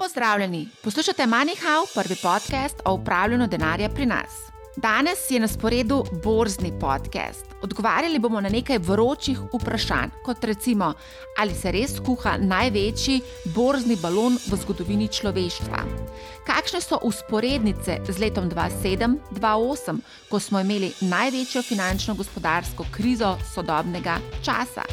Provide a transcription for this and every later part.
Pozdravljeni, poslušate MoneyHow, prvi podcast o upravljanju denarja pri nas. Danes je na sporedu borzni podcast. Odgovarjali bomo na nekaj vročih vprašanj, kot recimo, ali se res kuha največji borzni balon v zgodovini človeštva. Kakšne so usporednice z letom 2007-2008, ko smo imeli največjo finančno-gospodarsko krizo sodobnega časa?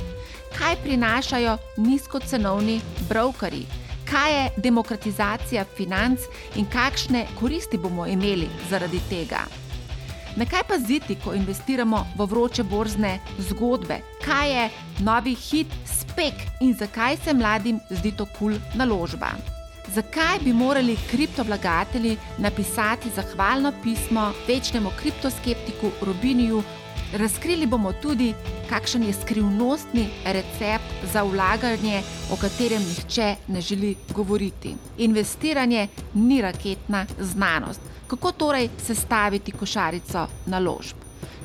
Kaj prinašajo nizkocenovni brokeri? Kaj je demokratizacija financ in kakšne koristi bomo imeli zaradi tega. Na kaj paziti, ko investiramo v vroče borzne zgodbe, kaj je novi hit spek in zakaj se mladim zdi to kul cool naložba. Zakaj bi morali kriptovlagatelji napisati zahvalno pismo večnemu kriptoskeptiku Robiniju Razkrili bomo tudi, kakšen je skrivnostni recept za vlaganje, o katerem nihče ne želi govoriti. Investiranje ni raketna znanost. Kako torej sestaviti košarico naložb?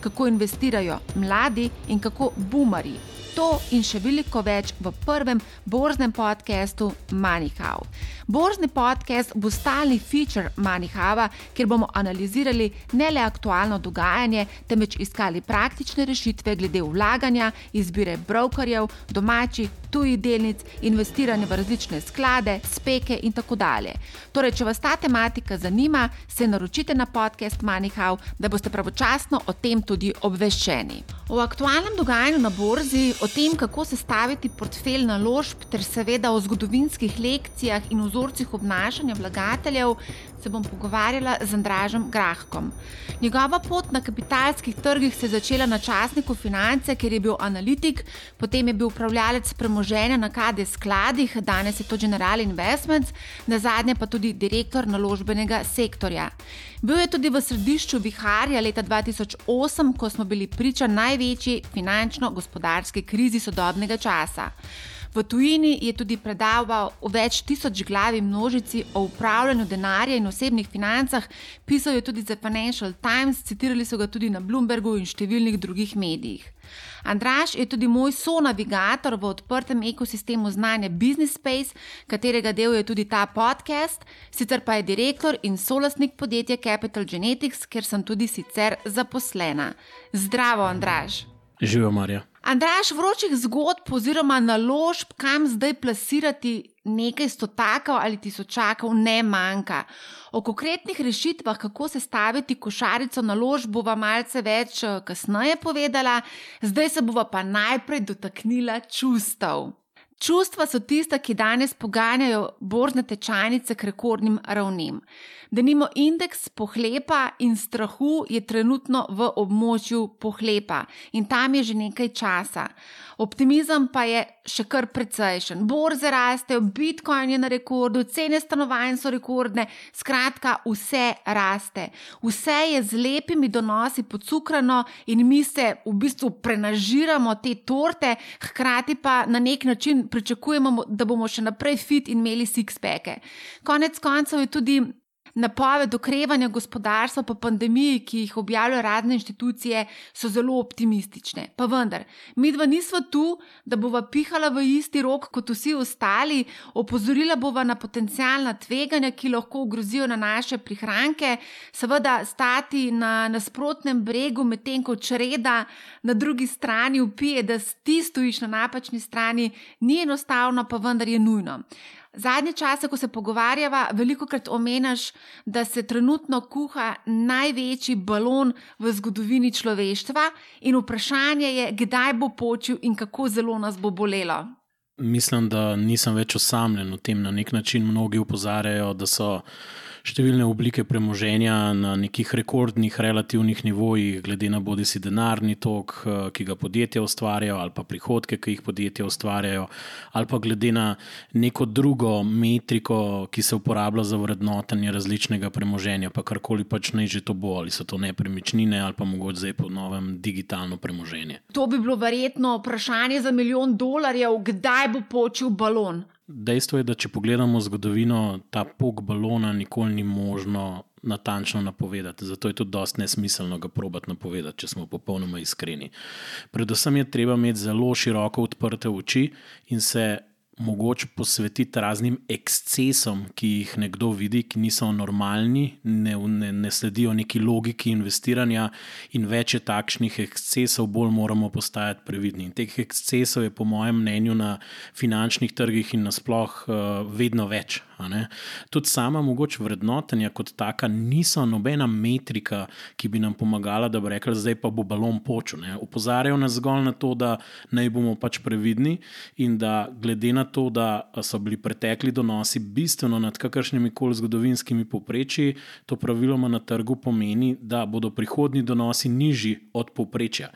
Kako investirajo mladi in kako bumari To in še veliko več v prvem borznem podkastu MoneyHow. Borzni podcast bo stalni feature MoneyHowa, kjer bomo analizirali ne le aktualno dogajanje, temveč iskali praktične rešitve glede vlaganja, izbire brokerjev, domačih, tujih delnic, investiranja v različne sklade, speke in tako dalje. Torej, če vas ta tematika zanima, se naročite na podcast MoneyHow, da boste pravočasno o tem tudi obveščeni. O aktualnem dogajanju na borzi, o tem, kako sestaviti portfelj naložb, ter seveda o zgodovinskih lekcijah in vzorcih obnašanja vlagateljev, se bom pogovarjala z Andražem Grahkom. Njegova pot na kapitalskih trgih se je začela na časniku Finance, kjer je bil analitik, potem je bil upravljalec premoženja na KD skladih, danes je to General Investments, na zadnje pa tudi direktor naložbenega sektorja. Bil je tudi v središču viharja leta 2008, ko smo bili priča največji finančno-gospodarski krizi sodobnega časa. V tujini je tudi predaval o več tisoč glavi množici o upravljanju denarja in osebnih financah, pisal je tudi za Financial Times, citirali so ga tudi na Bloombergu in številnih drugih medijih. Andraš je tudi moj sonavigator v odprtem ekosistemu znanja Business Space, katerega del je tudi ta podcast, sicer pa je direktor in solastnik podjetja Capital Genetics, kjer sem tudi sicer zaposlena. Zdravo, Andraš! Živijo, Marja. Andraš, vročih zgodb oziroma naložb, kam zdaj plasirati nekaj stotakov ali tisočakov, ne manjka. O konkretnih rešitvah, kako se staviti košarico naložb, bova malce več eh, kasneje povedala, zdaj se bova pa najprej dotaknila čustev. Čustva so tista, ki danes poganjajo borzne tečajnice k rekordnim ravnem. Da nimo indeks pohlepa in strahu je trenutno v območju pohlepa in tam je že nekaj časa. Optimizem pa je še kar precejšen. Borze rastejo, Bitcoin je na rekordu, cene stanovanj so rekordne, skratka, vse raste. Vse je z lepimi donosi podcukrano in mi se v bistvu prenažiramo te torte, hkrati pa na nek način pričakujemo, da bomo še naprej fit in imeli six-peke. Konec koncev je tudi Napoved okrevanja gospodarstva po pandemiji, ki jih objavljajo razne inštitucije, so zelo optimistične. Pa vendar, mi dva nismo tu, da bova pihala v isti rok kot vsi ostali, opozorila bova na potencijalna tveganja, ki lahko ogrozijo na naše prihranke, seveda stati na nasprotnem bregu, medtem ko čreda na drugi strani upije, da ti stojiš na napačni strani, ni enostavno, pa vendar je nujno. Zadnje čase, ko se pogovarjava, veliko krat omenjaš, da se trenutno kuha največji balon v zgodovini človeštva, in vprašanje je, kdaj bo počil in kako zelo nas bo bolelo. Mislim, da nisem več osamljen v tem. Na nek način mnogi upozarjajo, da so številne oblike premoženja na nekih rekordnih relativnih nivojih, glede na bodi si denarni tok, eh, ki ga podjetja ustvarjajo, ali pa prihodke, ki jih podjetja ustvarjajo, ali pa glede na neko drugo metriko, ki se uporablja za vrednotenje različnega premoženja, pa karkoli pač naj že to bo, ali so to nepremičnine ali pa mogoče zdaj po novem digitalno premoženje. To bi bilo verjetno vprašanje za milijon dolarjev, kdaj bo počil balon. Dejstvo je, da če pogledamo zgodovino, ta pok balona nikoli ni možno natančno napovedati. Zato je tudi dosti nesmiselno ga probati napovedati, če smo popolnoma iskreni. Predvsem je treba imeti zelo široko odprte oči in se mogoče posvetiti raznim ekscesom, ki jih nekdo vidi, ki niso normalni, ne, ne, ne sledijo neki logiki investiranja, in več je takšnih ekscesov, bolj moramo postajati previdni. In teh ekscesov je, po mojem mnenju, na finančnih trgih in nasplošno uh, vedno več. Tudi sama mogoče vrednotenja kot taka niso nobena metrika, ki bi nam pomagala, da bi rekli, zdaj pa bo balon počel. Opozarjajo nas zgolj na to, da naj bomo pač previdni in da glede na to, da so bili pretekli donosi bistveno nad kakršnimi koli zgodovinskimi poprečji, to praviloma na trgu pomeni, da bodo prihodni donosi nižji od poprečja.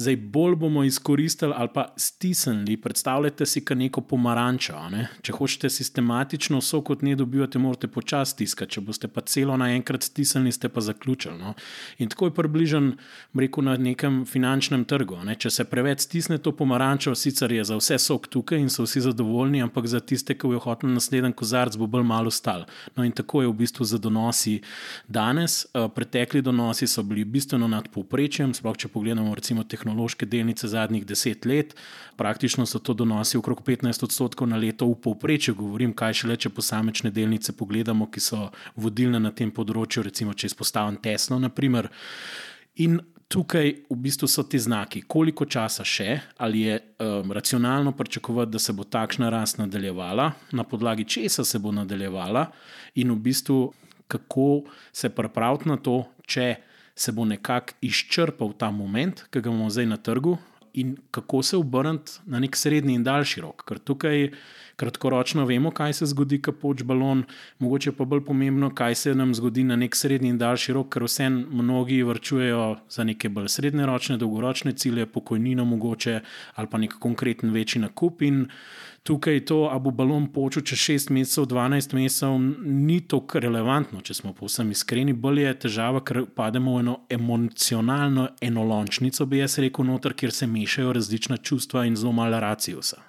Zdaj, bolj bomo izkoristili ali pa stisnili. Predstavljajte si, kaj neko pomarančo. Ne? Če hočete sistematično vso kot ne dobivate, morate počasi stiskati. Če boste pa celo naenkrat stisnili, ste pa zaključili. No? In tako je približen, rekel, na nekem finančnem trgu. Ne? Če se preveč stisne to pomarančo, sicer je za vse sok tukaj in so vsi zadovoljni, ampak za tiste, ki jo hočejo naslednji kozarc, bo bolj malo stal. No, in tako je v bistvu za donosi danes. Uh, pretekli donosi so bili bistveno nad povprečjem, sploh če pogledamo recimo tehnologijo tehnološke delnice zadnjih deset let. Praktično so to donosi okrog 15 odstotkov na leto v povprečju. Govorim, kaj še le, če posamečne delnice pogledamo, ki so vodilne na tem področju, recimo, če izpostavim Teslo. Naprimer. In tukaj v bistvu so ti znaki, koliko časa še, ali je um, racionalno pričakovati, da se bo takšna rast nadaljevala, na podlagi česa se bo nadaljevala, in v bistvu kako se pripraviti na to, če se bo nekako izčrpal ta moment, ki ga imamo zdaj na trgu, in kako se obrniti na nek srednji in daljši rok. Ker tukaj kratkoročno vemo, kaj se zgodi, ko poč balon, mogoče pa bolj pomembno, kaj se nam zgodi na nek srednji in daljši rok, ker vse mnogi vrčujejo za neke bolj srednjeročne, dolgoročne cilje, pokojnino mogoče ali pa nek konkreten večji nakup. In tukaj to, a bo balon počel čez 6 mesecev, 12 mesecev, ni tako relevantno, če smo povsem iskreni. Bolje je težava, ker pademo v eno emocionalno enolončnico, bi jaz rekel, noter, kjer se mešajo različna čustva in zelo malo racijusa.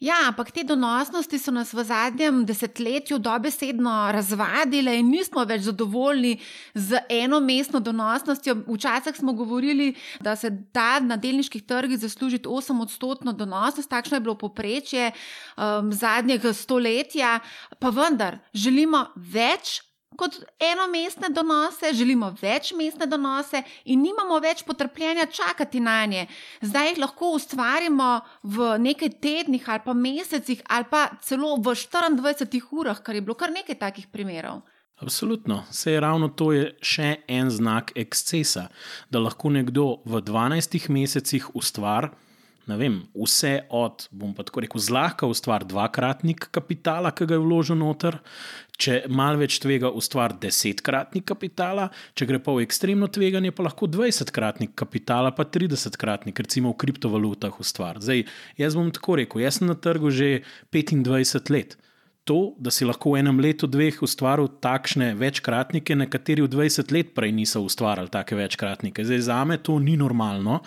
Ja, ampak te donosnosti so nas v zadnjem desetletju dobesedno razvadile in nismo več zadovoljni z eno mestno donosnostjo. Včasih smo govorili, da se da na delniških trgih zaslužiti 8 odstotno donosnost, takšno je bilo poprečje um, zadnjega stoletja, pa vendar želimo več kot eno mestne donose, želimo več mestne donose in nimamo več potrpljenja čakati na nje. Zdaj jih lahko ustvarimo v nekaj tednih ali pa mesecih ali pa celo v 24 urah, kar je bilo kar nekaj takih primerov. Absolutno, vse je ravno to, je še en znak ekscesa, da lahko nekdo v 12 mesecih ustvari vem, vse od, bom pa tako rekel, zlahka ustvari dvakratnik kapitala, ki ga je vložil noter, če malo več tvega ustvari desetkratnik kapitala, če gre pa v ekstremno tveganje, pa lahko dvajsetkratnik kapitala, pa tridesetkratnik, recimo v kriptovalutah ustvari. Zdaj, jaz bom tako rekel, jaz sem na trgu že 25 let to, da si lahko v enem letu, dveh ustvaril takšne večkratnike, nekateri v 20 let prej niso ustvarjali take večkratnike. Zdaj, za me to ni normalno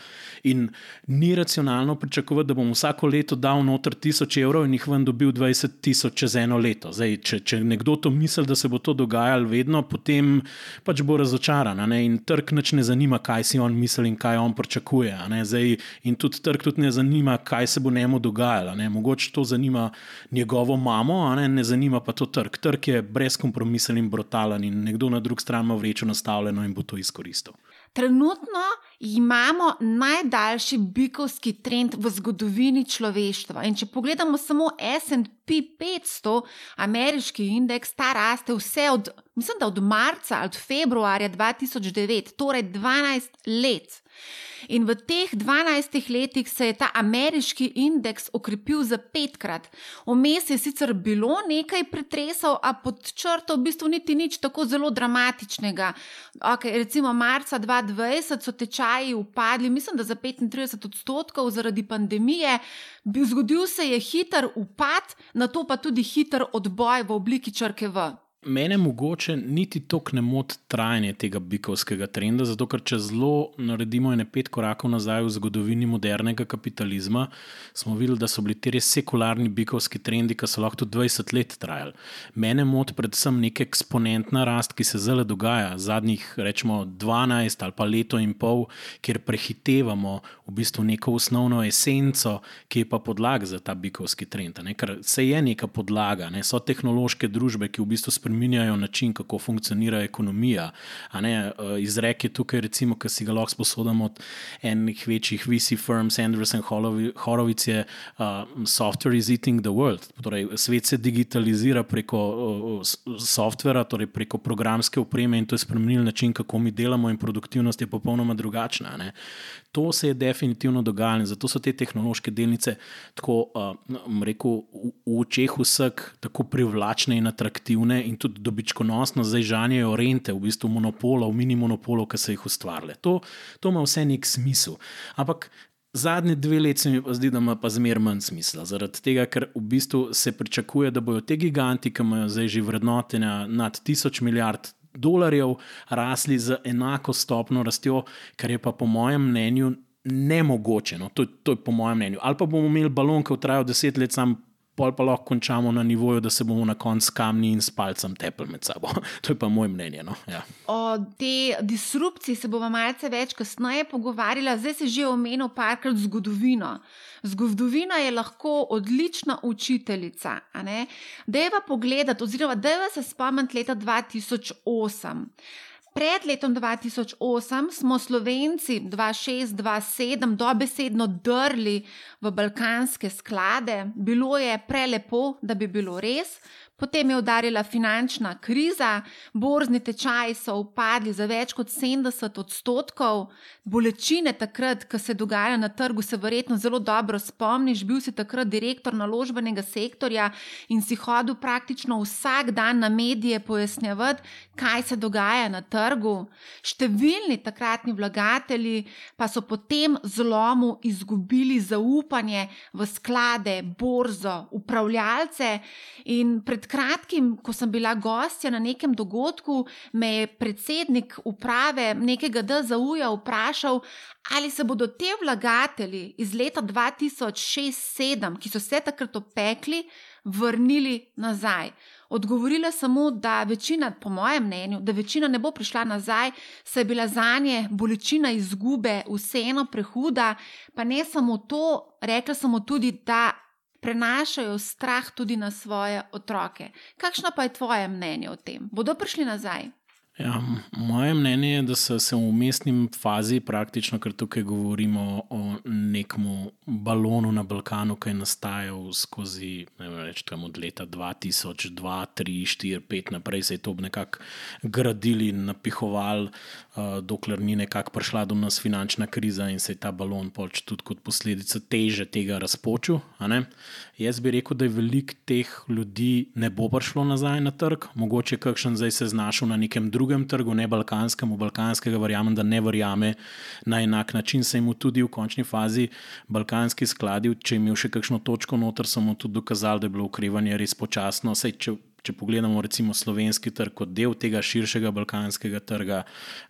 in ni racionalno pričakovati, da bom vsako leto dal noter 1000 evrov in jih ven dobil 20 tisoč čez eno leto. Zdaj, če, če nekdo to misli, da se bo to dogajalo vedno, potem pač bo razočaran. In trg neč ne zanima, kaj si on misli in kaj on pričakuje. Zdaj, in tudi trg tudi ne zanima, kaj se bo njemu dogajalo. Mogoče to zanima njegovo mamo, ne, ne zanima pa to trg. Trg je brezkompromisen in brutalen, in nekdo na drugi strani ima vrečo nastavljeno in bo to izkoristil. Trenutno imamo najdaljši bikovski trend v zgodovini človeštva. In če pogledamo samo SP 500, ameriški indeks, ta raste vse od, mislim, od marca ali februarja 2009, torej 12 let. In v teh 12 letih se je ta ameriški indeks okrepil za petkrat. Vmes je sicer bilo nekaj pretresov, a pod črto v bistvu niti nič tako zelo dramatičnega. Okay, recimo marca 2020 so tečaji upadli, mislim, da za 35 odstotkov zaradi pandemije. Zgodil se je hiter upad, na to pa tudi hiter odboj v obliki črke V. Mene mogoče niti tako ne moti trajanje tega bikovskega trenda, zato ker če zelo naredimo ene pet korakov nazaj v zgodovini modernega kapitalizma, smo videli, da so bili ti res sekularni bikovski trendi, ki so lahko tudi 20 let trajali. Mene moti predvsem neka eksponentna rast, ki se zdaj dogaja, zadnjih rečemo 12 ali pa leto in pol, kjer prehitevamo v bistvu neko osnovno esenco, ki je pa podlaga za ta bikovski trend. Ne? Ker se je neka podlaga, ne? so tehnološke družbe, ki v bistvu spremljajo spremenjajo način, kako funkcionira ekonomija. Eh, izrek je tukaj, recimo, ki si ga lahko sposodimo od enih večjih VC firms, Anderson Horowitz je uh, Software is eating the world. Torej, svet se digitalizira preko uh, softvera, torej preko programske opreme in to je spremenil način, kako mi delamo, in produktivnost je popolnoma drugačna. Ne. To se je definitivno dogajalo, zato so te tehnološke delnice tako, uh, rekel, v, v očeh vseh tako privlačne in atraktivne. In tudi dobičkonosno zdaj žanjejo rente, v bistvu monopolov, mini monopolov, ki so jih ustvarili. To, to ima vse nek smisel. Ampak zadnje dve leti se mi pa zdi, da ima pa zmer manj smisla. Zaradi tega, ker v bistvu se pričakuje, da bodo te giganti, ki imajo zdaj že vrednotenja nad tisoč milijard. Dolarjev rasli z enako stopno rastjo, kar je pa po mojem mnenju nemogoče. No? To, to je po mojem mnenju. Ali pa bomo imeli balon, ki bo trajal deset let, sam pol pa lahko končamo na nivoju, da se bomo na koncu kamni in s palcem tepli med sabo. to je pa moje mnenje. No? Ja. O tej disrupciji se bomo malce več kasneje pogovarjali, zdaj se že omenil parkrat zgodovino. Zgodovina je lahko odlična učiteljica. Dejva pogledati, oziroma dejva se spomniti leta 2008. Pred letom 2008 smo Slovenci 2627 dobesedno drli v balkanske sklade, bilo je prelepo, da bi bilo res. Potem je udarila finančna kriza, borzni tečaji so upadli za več kot 70 odstotkov, bolečine takrat, ko se dogajajo na trgu, se verjetno zelo dobro spomniš. Bil si takrat direktor naložbenega sektorja in si hodil praktično vsak dan na medije pojasnjevati, kaj se dogaja na trgu. Številni takratni vlagatelji pa so po tem zlomu izgubili zaupanje v sklade, borzo, upravljalce in pred pred kratkim, ko sem bila gostja na nekem dogodku, me je predsednik uprave nekega DZU-ja vprašal, ali se bodo te vlagatelji iz leta 2006-2007, ki so se takrat opekli, vrnili nazaj. Odgovorila sem da večina, po mojem mnenju, da večina ne bo prišla nazaj, saj je bila za nje bolečina izgube vseeno prehuda, pa ne samo to, rekla sem tudi, da prenašajo strah tudi na svoje otroke. Kakšno pa je tvoje mnenje o tem? Bodo prišli nazaj? Ja, moje mnenje je, da so se v umestni fazi, praktično, ker tukaj govorimo o nekem balonu na Balkanu, ki je nastajal skozi vem, od leta 2002, 2003, 2004, 2005 naprej, se je to nekako gradili napihovali, uh, dokler ni nekako prišla do nas finančna kriza in se je ta balon pač tudi kot posledica teže tega razpočil. Jaz bi rekel, da je veliko teh ljudi ne bo prišlo nazaj na trg, mogoče kakšen zdaj se znašel na nekem drugem drugem trgu, ne balkanskem, balkanskega, verjamem, da ne verjame na enak način. Se jim tudi v končni fazi balkanski skladi, če je še kakšno točko noter, so mu tudi dokazali, da je bilo ukrivanje res počasno. Sej, če, Če pogledamo recimo slovenski trg kot del tega širšega balkanskega trga,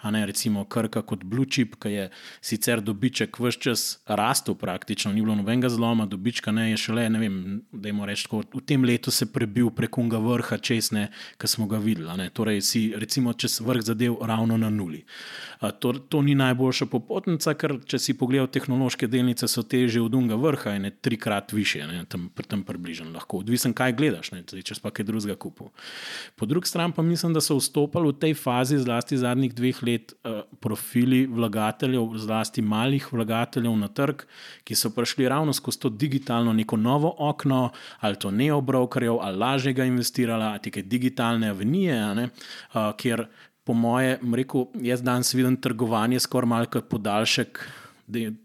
a ne recimo Krka kot Blue Chip, ki je sicer dobiček vse čas rastel, praktično ni bilo nobenega zloma, dobička ne je šele, ne vem, da jim rečemo, v tem letu se prebil prek unga vrha česne, ki smo ga videli. Torej si recimo čez vrh zadev ravno na nuli. To, to ni najboljša popotnica, ker če si pogledal tehnološke delnice, so te že od unga vrha in trikrat više, ne, tam, tam približno lahko. Odvisen, kaj gledaš, ne, če pa kaj drugega nakupu. Po drugi strani pa mislim, da so vstopili v tej fazi, zlasti zadnjih dveh let, eh, profili vlagateljev, zlasti malih vlagateljev na trg, ki so prišli ravno skozi to digitalno neko novo okno, ali to neobrokerjev, ali lažjega investirala, ali te digitalne avenije, ne, eh, kjer. Po mojem, rekel, jaz danes vidim trgovanje skoraj kot podaljšek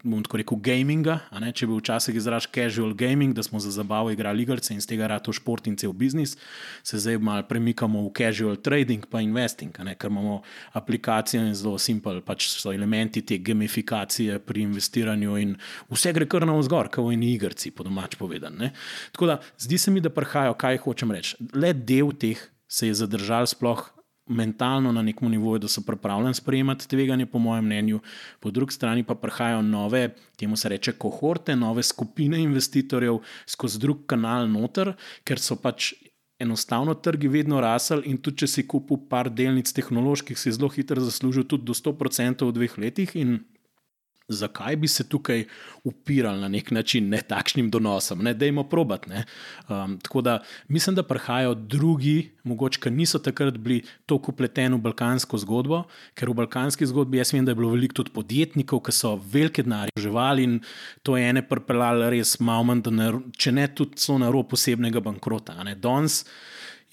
bom tako rekel, gaminga. Če bi včasih izražal casual gaming, da smo za zabavo igrali igrice in z tega rado šport in cel biznis, se zdaj malo premikamo v casual trading in investing, ker imamo aplikacije in zelo simpel, pač so elementi te gamifikacije pri investiranju in vse gre kar na vzgor, kot v eni igrici, po domač povedan. Ne? Tako da zdi se mi, da prihajajo, kaj hočem reči, le del teh se je zadržal sploh mentalno na nekem nivoju, da so pripravljeni sprejemati tveganje, po mojem mnenju, po drugi strani pa prihajajo nove, temu se reče, kohorte, nove skupine investitorjev skozi drug kanal noter, ker so pač. Enostavno trgi vedno rasel, in tudi če si kupil par delnic tehnoloških, si zelo hitro zaslužil tudi do 100% v dveh letih, in zakaj bi se tukaj upirali na nek način, ne takšnim donosom, ne dajmo probat. Ne. Um, tako da mislim, da prihajajo drugi, mogoče, ki niso takrat bili tako upleteni v balkansko zgodbo, ker v balkanski zgodbi jaz vem, da je bilo veliko tudi podjetnikov, ki so velike denarje uživali in to je ene prpelali res malo manj, če ne tudi so na robu posebnega bankrota. Danes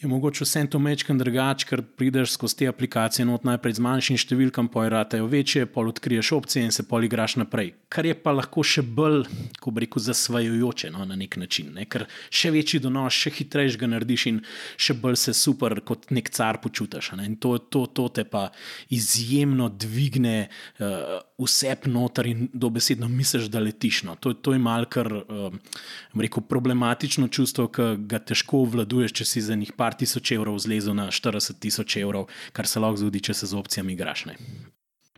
je mogoče vse to mečkam drugače, ker prideš skozi te aplikacije not najprej z manjšim številkam, pojratejo večje, pol odkriješ opcije in se pol igraš naprej. Kar je pa lahko še bolj, ko bi rekel, zasvajajoče no, na nek način, ne? ker še večji donos, še hitrejš ga narediš in še bolj se super kot nek car počutiš. Ne? In to, to, to te pa izjemno dvigne. Uh, vse noter in dobesedno misliš, da letiš. No. To, to je malce kar um, rekel, problematično čustvo, ki ga težko obvladuješ, če si za njih par tisoč evrov zlezel na 40 tisoč evrov, kar se lahko zgodi, če se z opcijami igraš.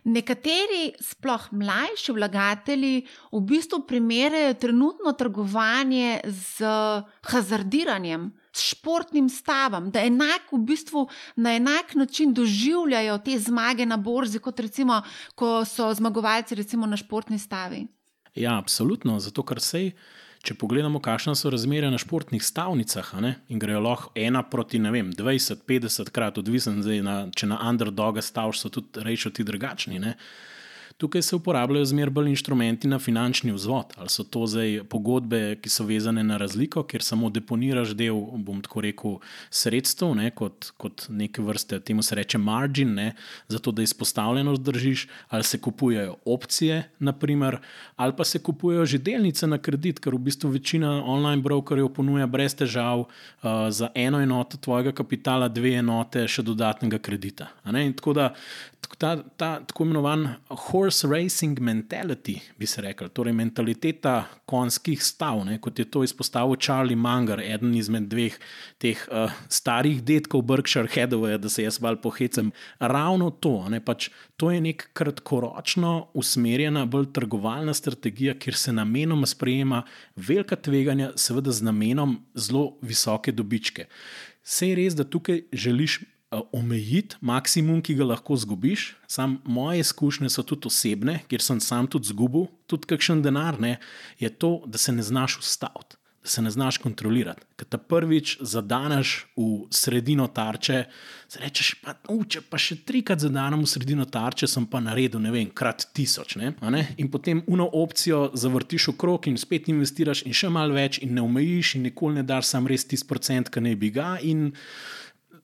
Nekateri, sploh mlajši vlagatelji, v bistvu primerjajo trenutno trgovanje z hazardiranjem športnim stavom, da enako v bistvu na enak način doživljajo te zmage na borzi, kot recimo, ko so zmagovalci recimo na športni stavi. Ja, absolutno. Zato, ker sej, če pogledamo, kakšne so razmere na športnih stavnicah, ne, in grejo lahko ena proti vem, 20, 50 krat, odvisen, zdaj, na, če na underdoga staviš, so tudi rečoti drugačni. Ne. Tukaj se uporabljajo zmeraj bolj inštrumenti na finančni vzvod. Ali so to zdaj pogodbe, ki so vezane na razliko, kjer samo deponiraš del, bom tako rekel, sredstev, ne, kot, kot neke vrste, temu se reče margin, ne, zato da izpostavljenost držiš, ali se kupujejo opcije, naprimer, ali pa se kupujejo že delnice na kredit, ker v bistvu večina online brokerjev ponuja brez težav uh, za eno enoto tvojega kapitala, dve enote še dodatnega kredita. Tako da ta, ta tako imenovan horse racing mentality, bi se rekel, torej mentaliteta konjskih stav, ne, kot je to izpostavil Charlie Munger, eden izmed dveh teh uh, starih detkov Berkshire Hathaway, da se jaz mal pohecem. Ravno to, ne, pač, to je nek kratkoročno usmerjena, bolj trgovalna strategija, kjer se namenoma sprejema velika tveganja, seveda z namenom zelo visoke dobičke. Vse je res, da tukaj želiš omejiti maksimum, ki ga lahko zgubiš. Sam moje izkušnje so tudi osebne, ker sem sam tudi zgubil, tudi kakšen denar, ne, je to, da se ne znaš ustaviti, da se ne znaš kontrolirati. Ker te prvič zadaneš v sredino tarče, rečeš, pa, uh, če pa še trikrat zadanem v sredino tarče, sem pa naredil, ne vem, krat tisoč. Ne, ne? In potem uno opcijo zavrtiš v krog in spet investiraš in še malo več, in ne omejiš, in nikoli ne daš sam res tisti procent, ki ne bi ga.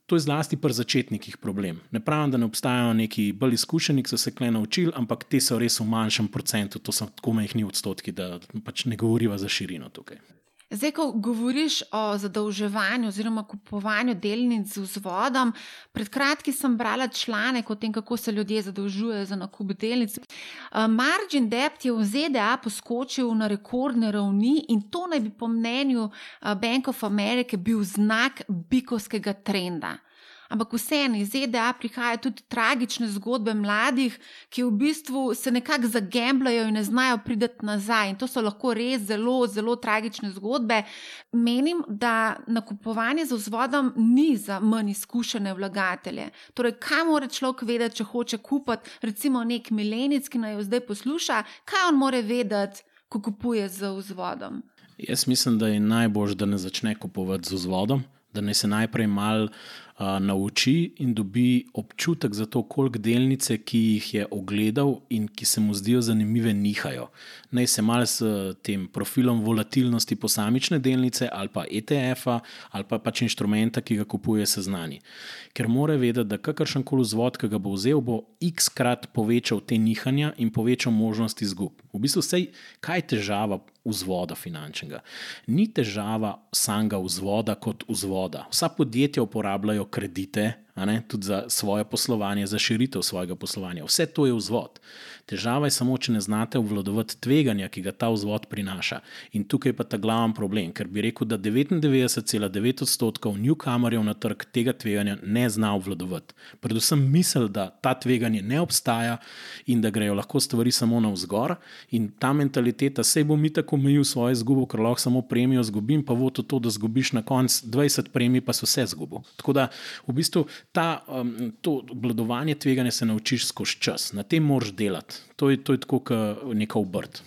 To je zlasti pri začetnikih problem. Ne pravim, da ne obstajajo neki bolj izkušeni, ki so se kle naučili, ampak te so res v manjšem procentu, to so tako majhni odstotki, da pač ne govoriva za širino tukaj. Zdaj, ko govoriš o zadolževanju oziroma kupovanju delnic z vzvodom, pred kratkim sem brala članek o tem, kako se ljudje zadolžujejo za nakup delnic. Uh, margin debt je v ZDA poskočil na rekordne ravni in to naj bi po mnenju uh, Bank of America bil znak bikovskega trenda. Ampak vseeno iz ZDA prihajajo tudi tragične zgodbe mladih, ki v bistvu se nekako zagembljajo in ne znajo priti nazaj. In to so lahko res zelo, zelo tragične zgodbe. Menim, da nakupovanje z vzvodom ni za manj izkušene vlagatelje. Torej, kaj mora človek vedeti, če hoče kupiti, recimo, nek milenic, ki naj jo zdaj posluša, kaj on more vedeti, ko kupuje z vzvodom. Jaz mislim, da je najbolj, da ne začne kupovati z vzvodom, da ne se najprej malo nauči in dobi občutek za to, koliko delnice, ki jih je ogledal in ki se mu zdijo zanimive, nihajo. Naj se mal s tem profilom volatilnosti posamične delnice ali pa ETF-a ali pa pač inštrumenta, ki ga kupuje, seznani. Ker mora vedeti, da kakršen koli vzvod, ki ga bo vzel, bo x-krat povečal te nihanja in povečal možnost izgub. V bistvu, sej, kaj je težava vzvoda finančnega? Ni težava samega vzvoda kot vzvoda. Vsa podjetja uporabljajo kredite tudi za svoje poslovanje, za širitev svojega poslovanja. Vse to je vzvod. Težava je samo, če ne znate obvladovati tveganja, ki ga ta vzvod prinaša. In tukaj je pa ta glaven problem, ker bi rekel, da 99,9 odstotkov newcomerjev na trg tega tveganja ne zna obvladovati. Predvsem misel, da ta tveganje ne obstaja in da grejo lahko stvari samo na vzgor. In ta mentaliteta, sej bom mi tako omejil svoje izgubo, ker lahko samo premijo zgubim, pa bo to, da zgubiš na koncu 20 premij, pa so vse zgubo. Tako da v bistvu ta, um, to obvladovanje tveganja se naučiš skozi čas, na tem moraš delati. To je, to je tako, kot neka obrt.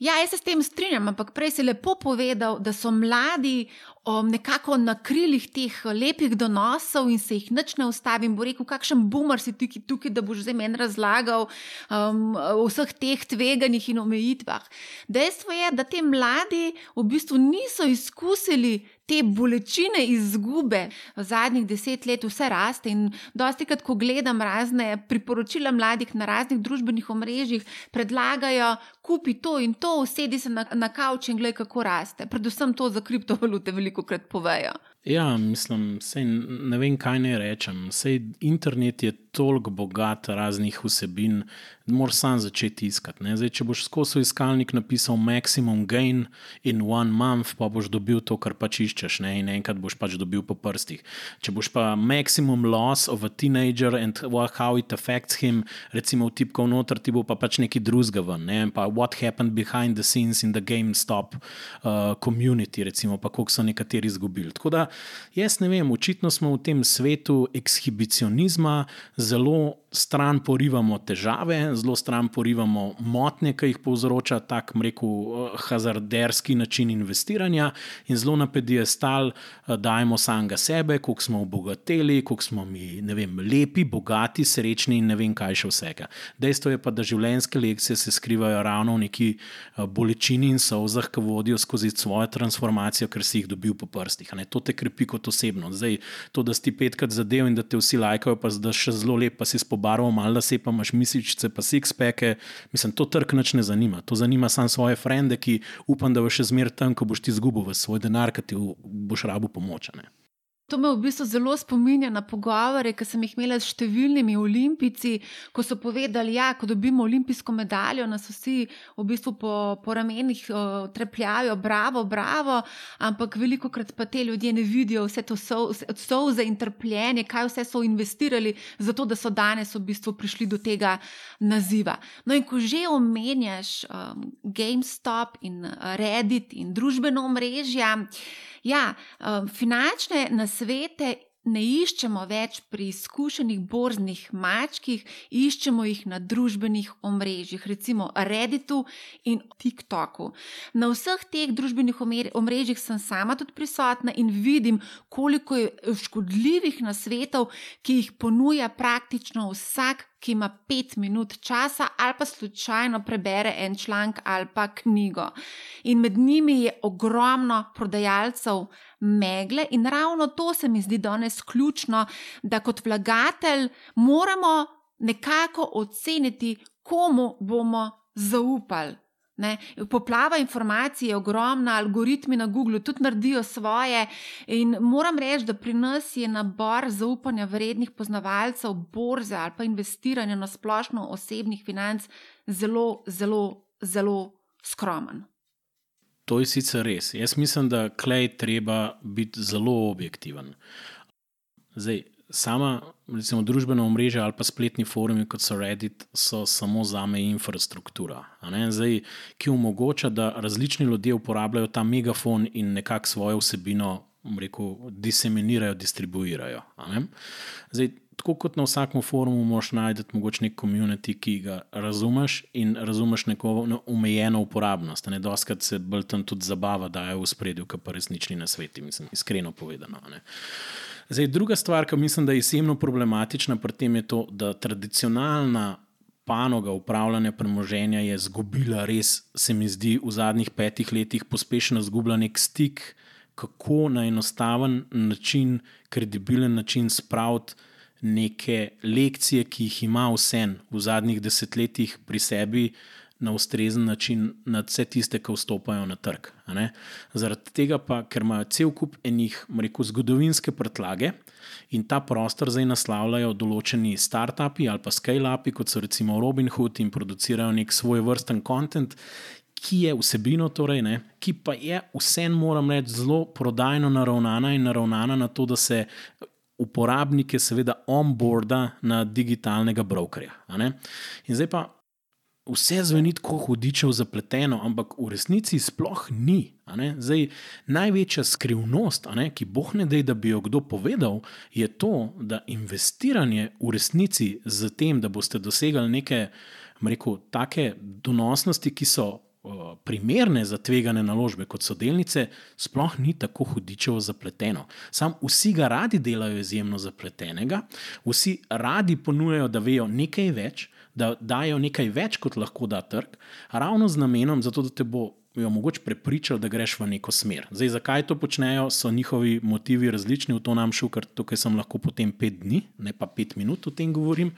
Ja, jaz se s tem strinjam, ampak prej si lepo povedal, da so mladi um, nekako na krilih teh lepih donosov in se jih nič ne ustavi. Bo rekel, kakšen boomer si tukaj, tukaj da boš zdaj meni razlagal um, o vseh teh tveganjih in omejitvah. Dejstvo je, da ti mladi v bistvu niso izkusili te bolečine izgube v zadnjih deset let, vse raste. In dosti krat, ko gledam razne priporočila mladih na raznih družbenih omrežjih, predlagajo, kupi to in to, usedi se na, na kavč in gledaj, kako raste. Predvsem to za kriptovalute veliko krat povejo. Ja, mislim, sej, ne vem, kaj naj rečem. Sej, internet je toliko bogat raznih vsebin, moraš sam začeti iskati. Zdaj, če boš skozi iskalnik napisal maximum gain in one month, pa boš dobil to, kar pač iščeš, ne? in enkrat boš pač dobil po prstih. Če boš pa maximum loss of a teenager and how it affects him, recimo v tipko noter, ti bo pa pač neki drugega ven. Ne? Pa what happened behind the scenes in the GameStop uh, community, recimo, pa koliko so nekateri izgubili. Tako da jaz ne vem, očitno smo v tem svetu ekshibicionizma zelo stran porivamo težave, zelo stran porivamo motnje, ki jih povzroča tak, rekel, eh, hazarderski način investiranja, in zelo na pediestal eh, dajemo samega sebe, koliko smo obogateli, koliko smo mi vem, lepi, bogati, srečni in ne vem, kaj še vsega. Dejstvo je pa, da življenjske lekcije se skrivajo ravno v neki eh, bolečini in sozah, ki vodijo skozi svojo transformacijo, ker si jih dobil po prstih. To te krepi kot osebno. Zdaj, to, da si petkrat zadev in da te vsi lajkajo, pa da še zelo lep, pa si spobarval, malo da se pa imaš mišice, pa si ekspeke. Mislim, to trg neč ne zanima. To zanima samo svoje frende, ki upam, da bo še zmeraj tam, ko boš ti izgubil svoj denar, ki ti boš rabu pomočane. To me v bistvu zelo spominja na pogovore, ki sem jih imela s številnimi olimpijci, ko so povedali, da ja, ko dobimo olimpijsko medaljo, nas vsi v bistvu po, po ramenih uh, trepljajo, bravo, bravo, ampak veliko krat pa te ljudje ne vidijo vse to solze in trpljenje, kaj vse so investirali, zato da so danes v bistvu prišli do tega naziva. No, in ko že omenjaš um, GameStop in Reddit in družbeno omrežje. Ja, um, finančne nasvete ne iščemo več pri izkušenih borznih mačkih, iščemo jih na družbenih omrežjih, recimo Redditu in TikToku. Na vseh teh družbenih omrežjih sem sama tudi prisotna in vidim, koliko je škodljivih nasvetov, ki jih ponuja praktično vsak ki ima pet minut časa, ali pa slučajno prebere en članek ali pa knjigo. In med njimi je ogromno prodajalcev megle, in ravno to se mi zdi danes ključno, da kot vlagatelj moramo nekako oceniti, komu bomo zaupali. Ne? Poplava informacij je ogromna, algoritmi na Googlu tudi naredijo svoje. In moram reči, da pri nas je nabor zaupanja vrednih poznavalcev borze ali pa investiranja na splošno osebnih financ zelo, zelo, zelo skromen. To je sicer res. Jaz mislim, da klej treba biti zelo objektiven. Zdaj, sama recimo, družbena omrežja ali pa spletni forumi, kot so Reddit, so samo za me infrastruktura, Zdaj, ki omogoča, da različni ljudje uporabljajo ta megafon in nekako svojo vsebino rekel, diseminirajo, distribuirajo. Zdaj, tako kot na vsakem forumu, moš najti mogoče nek komunity, ki ga razumeš in razumeš neko omejeno uporabnost. Ne, doskrat se bolj tam tudi zabava, da je v spredju, kar pa resnični na svetu, mislim, iskreno povedano. Ne. Zdaj, druga stvar, ki mislim, da je izjemno problematična pri tem, je to, da tradicionalna panoga upravljanja premoženja je izgubila, res se mi zdi, v zadnjih petih letih pospešeno izgubila nek stik, kako na enostaven način, kredibilen način spraviti neke lekcije, ki jih ima vse v zadnjih desetletjih pri sebi na ustrezen način nad vse tiste, ki vstopajo na trg. Zaradi tega pa, ker imajo cel kup enih, rekel, zgodovinske prtlage in ta prostor zdaj naslavljajo določeni start-upi ali pa scale-upi, kot so recimo Robinhood in producirajo nek svoj vrsten kontent. Ki je vsebino, torej, ne, ki pa je vseeno, moram reči, zelo prodajno naravnana in naravnana na to, da se uporabnike, seveda, onboarda na digitalnega brokerja. In zdaj pa vse zveni tako hudičev zapleteno, ampak v resnici sploh ni. Zdaj, največja skrivnost, ki boh ne da, da bi jo kdo povedal, je to, da investiranje v resnici z tem, da boste dosegli neke, rekel, take donosnosti, ki so. Primerne za tvegane naložbe, kot so delnice, sploh ni tako hudičevo zapleteno. Sam vsi ga radi delajo izjemno zapletenega, vsi radi ponujajo, da vejo nekaj več, da dajo nekaj več, kot lahko da trg, ravno z namenom, zato, da te bo mogoče prepričal, da greš v neko smer. Zdaj, zakaj to počnejo, so njihovi motivi različni, v to nam šel, ker tukaj sem lahko potem pet dni, ne pa pet minut o tem govorim.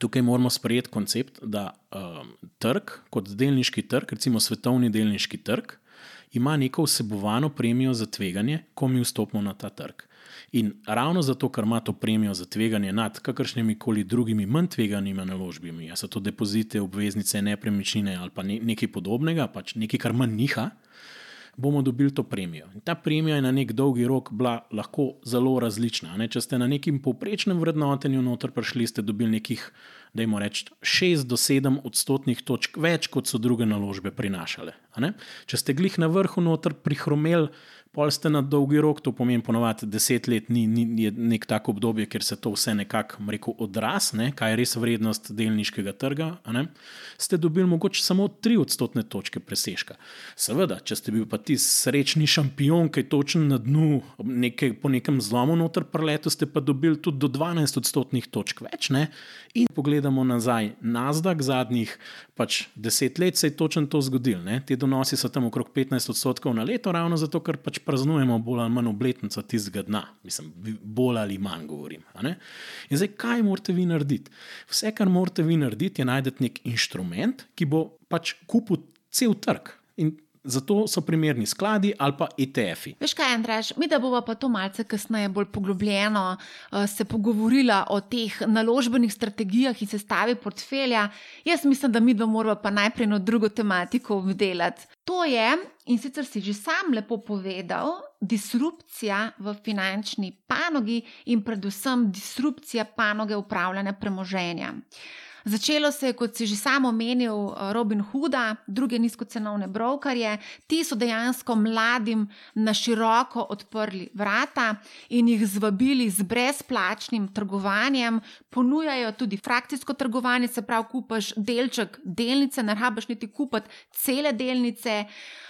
Tukaj moramo sprejeti koncept, da um, trg, kot delniški trg, recimo svetovni delniški trg, ima neko vsebovano premijo za tveganje, ko mi vstopimo na ta trg. In ravno zato, ker ima to premijo za tveganje nad kakršnimi koli drugimi manj tveganimi naložbami, a so to depozite, obveznice, nepremičnine ali pa nekaj podobnega, pač nekaj, kar manj njiha, bomo dobili to premijo. In ta premija je na nek dolgi rok bila lahko zelo različna. Ne? Če ste na nekem povprečnem vrednotenju noter prišli, ste dobili nekih, da jim rečem, 6 do 7 odstotnih točk več, kot so druge naložbe prinašale. Če ste glih na vrhu noter prihromeli, pol ste na dolgi rok, to pomeni ponovadi deset let, ni, ni nek tak obdobje, ker se to vse nekako odraz, ne, kaj je res vrednost delniškega trga. Ste dobili mogoče samo tri odstotne točke presežka. Seveda, če ste bil pa ti srečni šampion, ki je točen na dnu, nekaj, po nekem zlomu noter preletu, ste pa dobili tudi do 12 odstotnih točk več. Ne. In pogledamo nazaj, nazdak zadnjih pač deset let se je točno to zgodilo. Ti donosi so tam okrog 15 odstotkov na leto, ravno zato, ker pač praznujemo bolj ali manj obletnico tistega dna, mislim, bolj ali manj govorim. In zdaj, kaj morate vi narediti? Vse, kar morate vi narediti, je najti nek inštrument, ki bo pač kupil cel trg. In Zato so primerni skladi ali pa ETF-ji. Veš kaj, Andraš, mi da bomo pa to malce kasneje bolj poglobljeno uh, se pogovorila o teh naložbenih strategijah in sestavi portfelja. Jaz mislim, da mi da moramo pa najprej na drugo tematiko obdelati. To je, in sicer si že sam lepo povedal, disrupcija v finančni panogi in predvsem disrupcija panoge upravljanja premoženja. Začelo se je, kot si že sam omenil, eh, Robin Hooda, druge nizkocenovne brokerje. Ti so dejansko mladim na široko odprli vrata in jih zvabili z brezplačnim trgovanjem. Ponujajo tudi frakcijsko trgovanje, se pravi, kupaš delček delnice, ne rabiš niti kupiti cele delnice.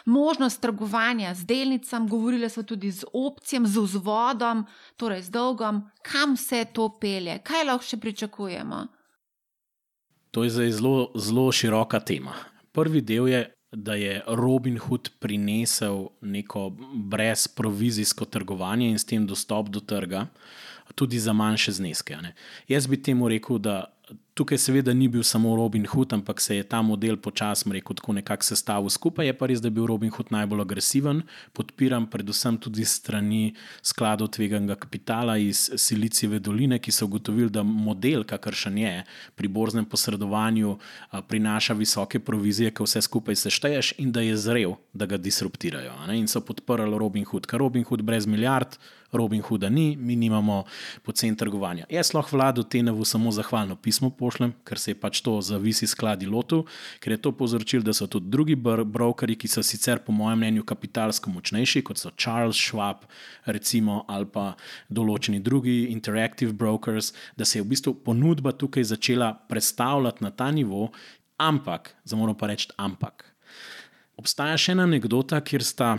Možnost trgovanja z delnicami, govorili smo tudi z opcijami, z vzvodom, torej z dolgom, kam se to pelje, kaj lahko še pričakujemo. To je zdaj zelo, zelo široka tema. Prvi del je, da je Robin Hood prinesel neko brezprovizijsko trgovanje in s tem dostop do trga, tudi za manjše zneske. Ne. Jaz bi temu rekel, da Tukaj seveda ni bil samo Robin Hood, ampak se je ta model počasno rekel, tako nekako sestavil skupaj. Je pa res, da je bil Robin Hood najbolj agresiven, podpiram predvsem tudi strani skladov tveganega kapitala iz Silicijeve doline, ki so ugotovili, da model, kakršen je pri borznem posredovanju, prinaša visoke provizije, ki vse skupaj sešteješ in da je zrel, da ga disruptirajo. Ne? In so podprli Robin Hood, ker Robin Hood brez milijard. Robin Hooda ni, mi nimamo pocen trgovanja. Jaz lahko vladu Tenevu samo zahvalno pismo pošljem, ker se je pač to zavisi skladi lotu, ker je to povzročil, da so tudi drugi brokeri, ki so sicer po mojem mnenju kapitalsko močnejši, kot so Charles Schwab, recimo, ali pa določeni drugi interactive brokers, da se je v bistvu ponudba tukaj začela predstavljati na ta nivo, ampak, za moram pa reči, ampak. Obstaja še ena anekdota, kjer sta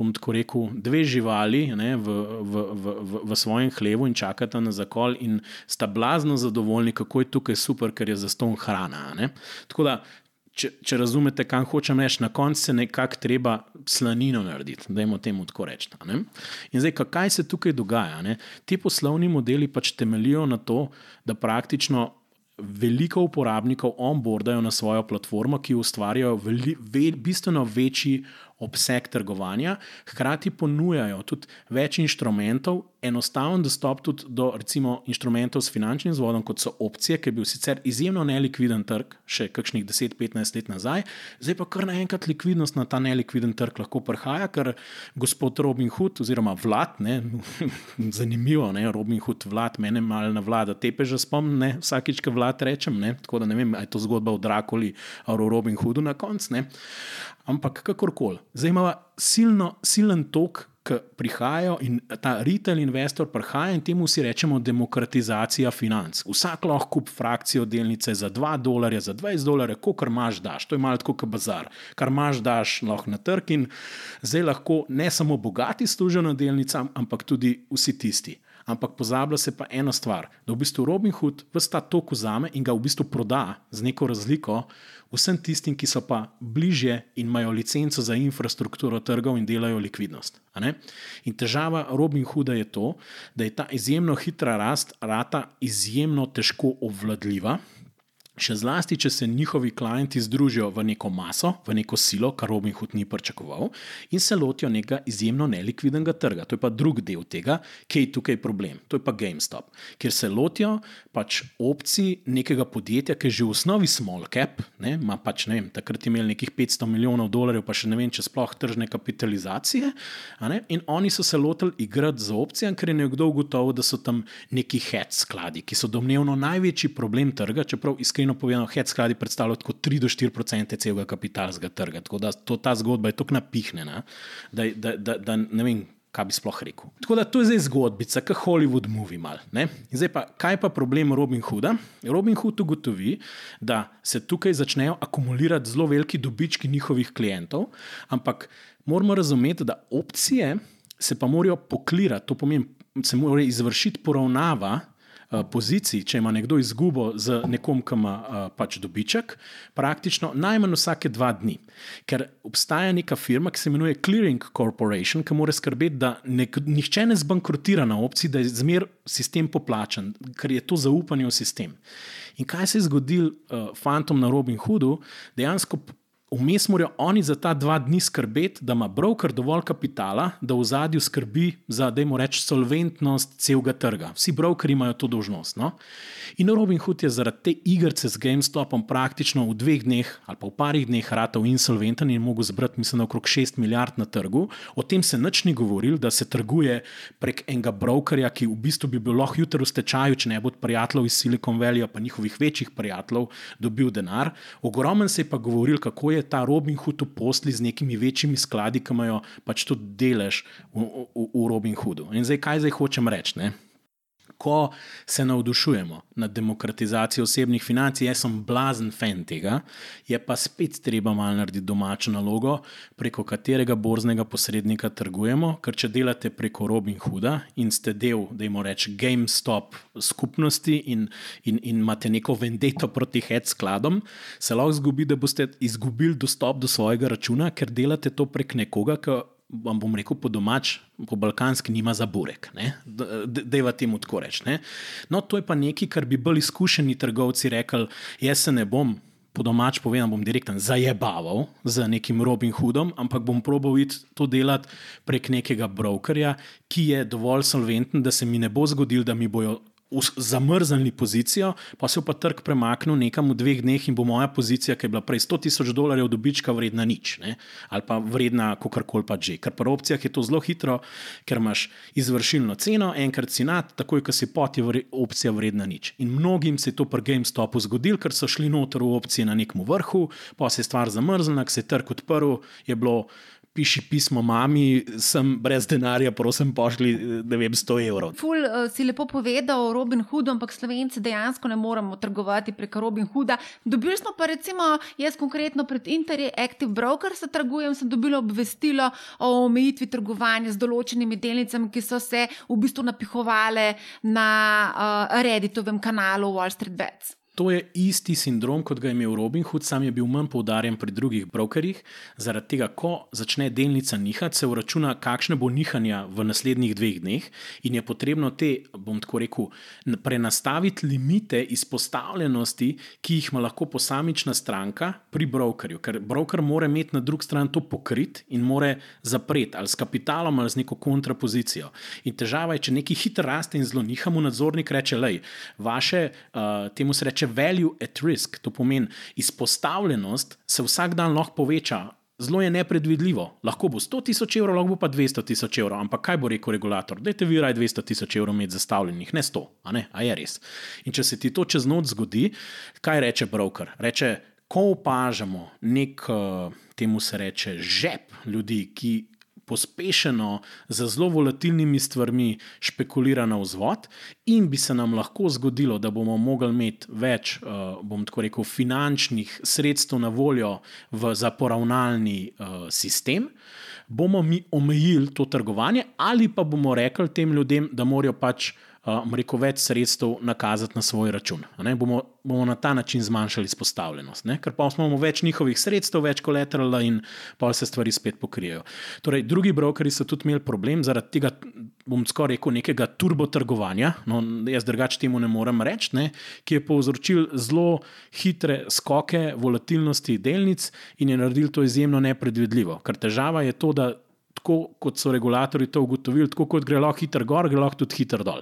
bom tako rekel, dve živali ne, v, v, v, v, v svojem hlevu in čakata na zakol, in sta blazno zadovoljni, kako je tukaj super, ker je za ston hrana. Tako da, če, če razumete, kam hočem reči, na koncu se nekako treba slanino narediti, da jim o tem tako rečemo. In zdaj, kaj se tukaj dogaja? Ne? Ti poslovni modeli pač temeljijo na to, da praktično veliko uporabnikov onboardajo na svojo platformo, ki ustvarjajo veli, ve, bistveno večji obseg trgovanja, hkrati ponujajo tudi več inštrumentov, enostaven dostop tudi do recimo, inštrumentov s finančnim zvodom, kot so opcije, ki je bil sicer izjemno nelikviden trg, še kakšnih 10-15 let nazaj, zdaj pa kar naenkrat likvidnost na ta nelikviden trg lahko prihaja, ker gospod Robin Hood oziroma vlad, ne, zanimivo, ne, Robin Hood vlad, mene malo na vlada, tepe že spomne, vsakič, ko vlad rečem, ne, tako da ne vem, ali je to zgodba o Drakoli ali o Robin Hoodu na koncu. Ampak kakorkoli, zdaj imamo silno, silen tok, ki prihajajo in ta retail investor prihaja in temu si rečemo demokratizacija financ. Vsak lahko kupi frakcijo delnice za 2 dolarja, za 20 dolarjev, kolikor imaš, daš. To je malo kot bazar. Kar imaš, daš lahko na trg in zdaj lahko ne samo bogati služijo na delnicam, ampak tudi vsi tisti. Ampak pozablja se pa ena stvar, da v bistvu Robin Hood vse ta tok vzame in ga v bistvu proda z neko razliko vsem tistim, ki so pa bližje in imajo licenco za infrastrukturo trgov in delajo likvidnost. In težava Robin Hooda je to, da je ta izjemno hitra rast rata izjemno težko obvladljiva. Še zlasti, če se njihovi klienti združijo v neko maso, v neko silo, kar Robin Hood ni pričakoval, in se lotijo nekega izjemno nelikvidnega trga. To je pa drugi del tega, ki je tukaj problem. To je pa GameStop, kjer se lotijo pač opcij nekega podjetja, ki je že v osnovi small cap, ne, ima pač ne vem, takrat imeli nekih 500 milijonov dolarjev, pa še ne vem, če sploh tržne kapitalizacije. In oni so se lotili igrati z opcijami, ker je nekdo ugotovil, da so tam neki hedge skladi, ki so domnevno največji problem trga, čeprav iskreno iskreno povedano, hedge skladi predstavljajo kot 3 do 4 odstotke celega kapitalskega trga. Tako da to, ta zgodba je tako napihnjena, da, da, da, da ne vem. Kaj bi sploh rekel? Tako da to je zdaj zgodbica, kot Hollywood movie. Mal, zdaj pa, kaj pa problem Robin Hooda? Robin Hood ugotovi, da se tukaj začnejo akumulirati zelo veliki dobički njihovih klientov, ampak moramo razumeti, da opcije se pa morajo poklirati, to pomeni, se mora izvršiti poravnava poziciji, če ima nekdo izgubo z nekom, ki ima uh, pač dobiček, praktično najmanj vsake dva dni. Ker obstaja neka firma, ki se imenuje Clearing Corporation, ki mora skrbeti, da nek, nihče ne zbankrotira na opciji, da je zmer sistem poplačen, ker je to zaupanje v sistem. In kaj se je zgodilo uh, fantom na Robin Hoodu, dejansko Vmes morajo oni za ta dva dni skrbeti, da ima broker dovolj kapitala, da v zadju skrbi za, da jim reč, solventnost celega trga. Vsi brokeri imajo to dožnost. No? In Robin Hood je zaradi te igrice z GameStopom praktično v dveh dneh ali pa v parih dneh ratov insolventen in mogel zbrati, mislim, okrog 6 milijard na trgu. O tem se nič ni govoril, da se trguje prek enega brokerja, ki v bistvu bi bil lahko jutri v stečaju, če ne bi od prijateljev iz Silicon Valley, pa njihovih večjih prijateljev, dobil denar. Ogromen se je pa govoril, kako je je ta Robin Hood uposli z nekimi večjimi skladi, ki imajo pač tudi delež v, v, v Robin Hoodu. In zdaj, kaj zdaj hočem reči? Ko se navdušujemo nad demokratizacijo osebnih financ, jaz sem blazen fan tega, je pa spet treba malo narediti domačo nalogo, preko katerega borznega posrednika trgujemo. Ker če delate preko Robin Hooda in ste del, da jim rečemo, GameStop skupnosti in, in, in imate neko vendeto proti head skladom, se lahko zgodi, da boste izgubili dostop do svojega računa, ker delate to prek nekoga, ki vam bom rekel po domač, po balkanski, nima za burek. Da je v tem tako reči. No, to je pa nekaj, kar bi bolj izkušeni trgovci rekli: jaz se ne bom. Po domač povedano, bom direktno zajebaval z nekim Robin Hoodom, ampak bom probal to delati prek nekega brokerja, ki je dovolj solventen, da se mi ne bo zgodilo, da mi bojo zamrznili pozicijo, pa se je pa trg premaknil nekam v dveh dneh in bo moja pozicija, ki je bila prej 100 tisoč dolarjev dobička, vredna nič, ne? ali pa vredna kakorkoli pa že. Ker v opcijah je to zelo hitro, ker imaš izvršilno ceno, enkrat si nad, takoj, ko si pot, je vre, opcija vredna nič. In mnogim se je to pri GameStopu zgodilo, ker so šli noter v opcije na nekem vrhu, pa se je stvar zamrznila, ker se je trg odprl, je bilo piši pismo mami, sem brez denarja, prosim, pošli vem, 100 evrov. Ful uh, si lepo povedal o Robin Hoodu, ampak slovenci dejansko ne moremo trgovati preko Robin Hooda. Dobili smo pa recimo, jaz konkretno pred Interactive Brokers trgujem, sem dobila obvestilo o omejitvi trgovanja z določenimi delnicami, ki so se v bistvu napihovale na uh, Redditovem kanalu Wall Street Bets. To je isti sindrom, kot ga je imel Robin Hood, sam je bil manj poudarjen pri drugih brokerjih. Zaradi tega, ko začne delnica nihati, se uračuna, kakšne bo nihanja v naslednjih dveh dneh, in je potrebno te, bom tako rekel, prenastaviti limite izpostavljenosti, ki jih ima lahko posamična stranka pri brokerju. Ker broker mora imeti na drugi strani to pokrit in mora zapreti ali s kapitalom ali z neko kontrapozicijo. In težava je, če neki hiter raste in zelo nihamo, nadzornik reče: Lej, vaše, uh, temu se reče value at risk, to pomeni izpostavljenost, se vsak dan lahko poveča. Zelo je nepredvidljivo. Lahko bo 100 tisoč evrov, lahko pa 200 tisoč evrov. Ampak kaj bo rekel regulator? Dajte vi raj 200 tisoč evrov imeti zastavljenih, ne 100, a, ne? a je res. In če se ti to čez noč zgodi, kaj reče broker? Reče, ko opažamo nek, temu se reče, žep ljudi, ki pospešeno z zelo volatilnimi stvarmi špekulira na vzvod, in bi se nam lahko zgodilo, da bomo mogli imeti več, uh, bom tako rekel, finančnih sredstev na voljo v zaporavnalni uh, sistem. Bomo mi omejili to trgovanje, ali pa bomo rekli tem ljudem, da morajo pač rekel, več sredstev nakazati na svoj račun. Bomo, bomo na ta način zmanjšali izpostavljenost, ne? ker pa imamo več njihovih sredstev, več kolaterala in pa se stvari spet pokrijejo. Torej, drugi brokeri so tudi imeli problem zaradi tega, bom skoraj rekel, nekega turbotrgovanja, no, jaz drugače temu ne morem reči, ne? ki je povzročil zelo hitre skoke volatilnosti delnic in je naredil to izjemno nepredvidljivo. Ker težava je to, da. Tako kot so regulatori to ugotovili, tako kot gre lahko hiter gor, gre lahko tudi hiter dol.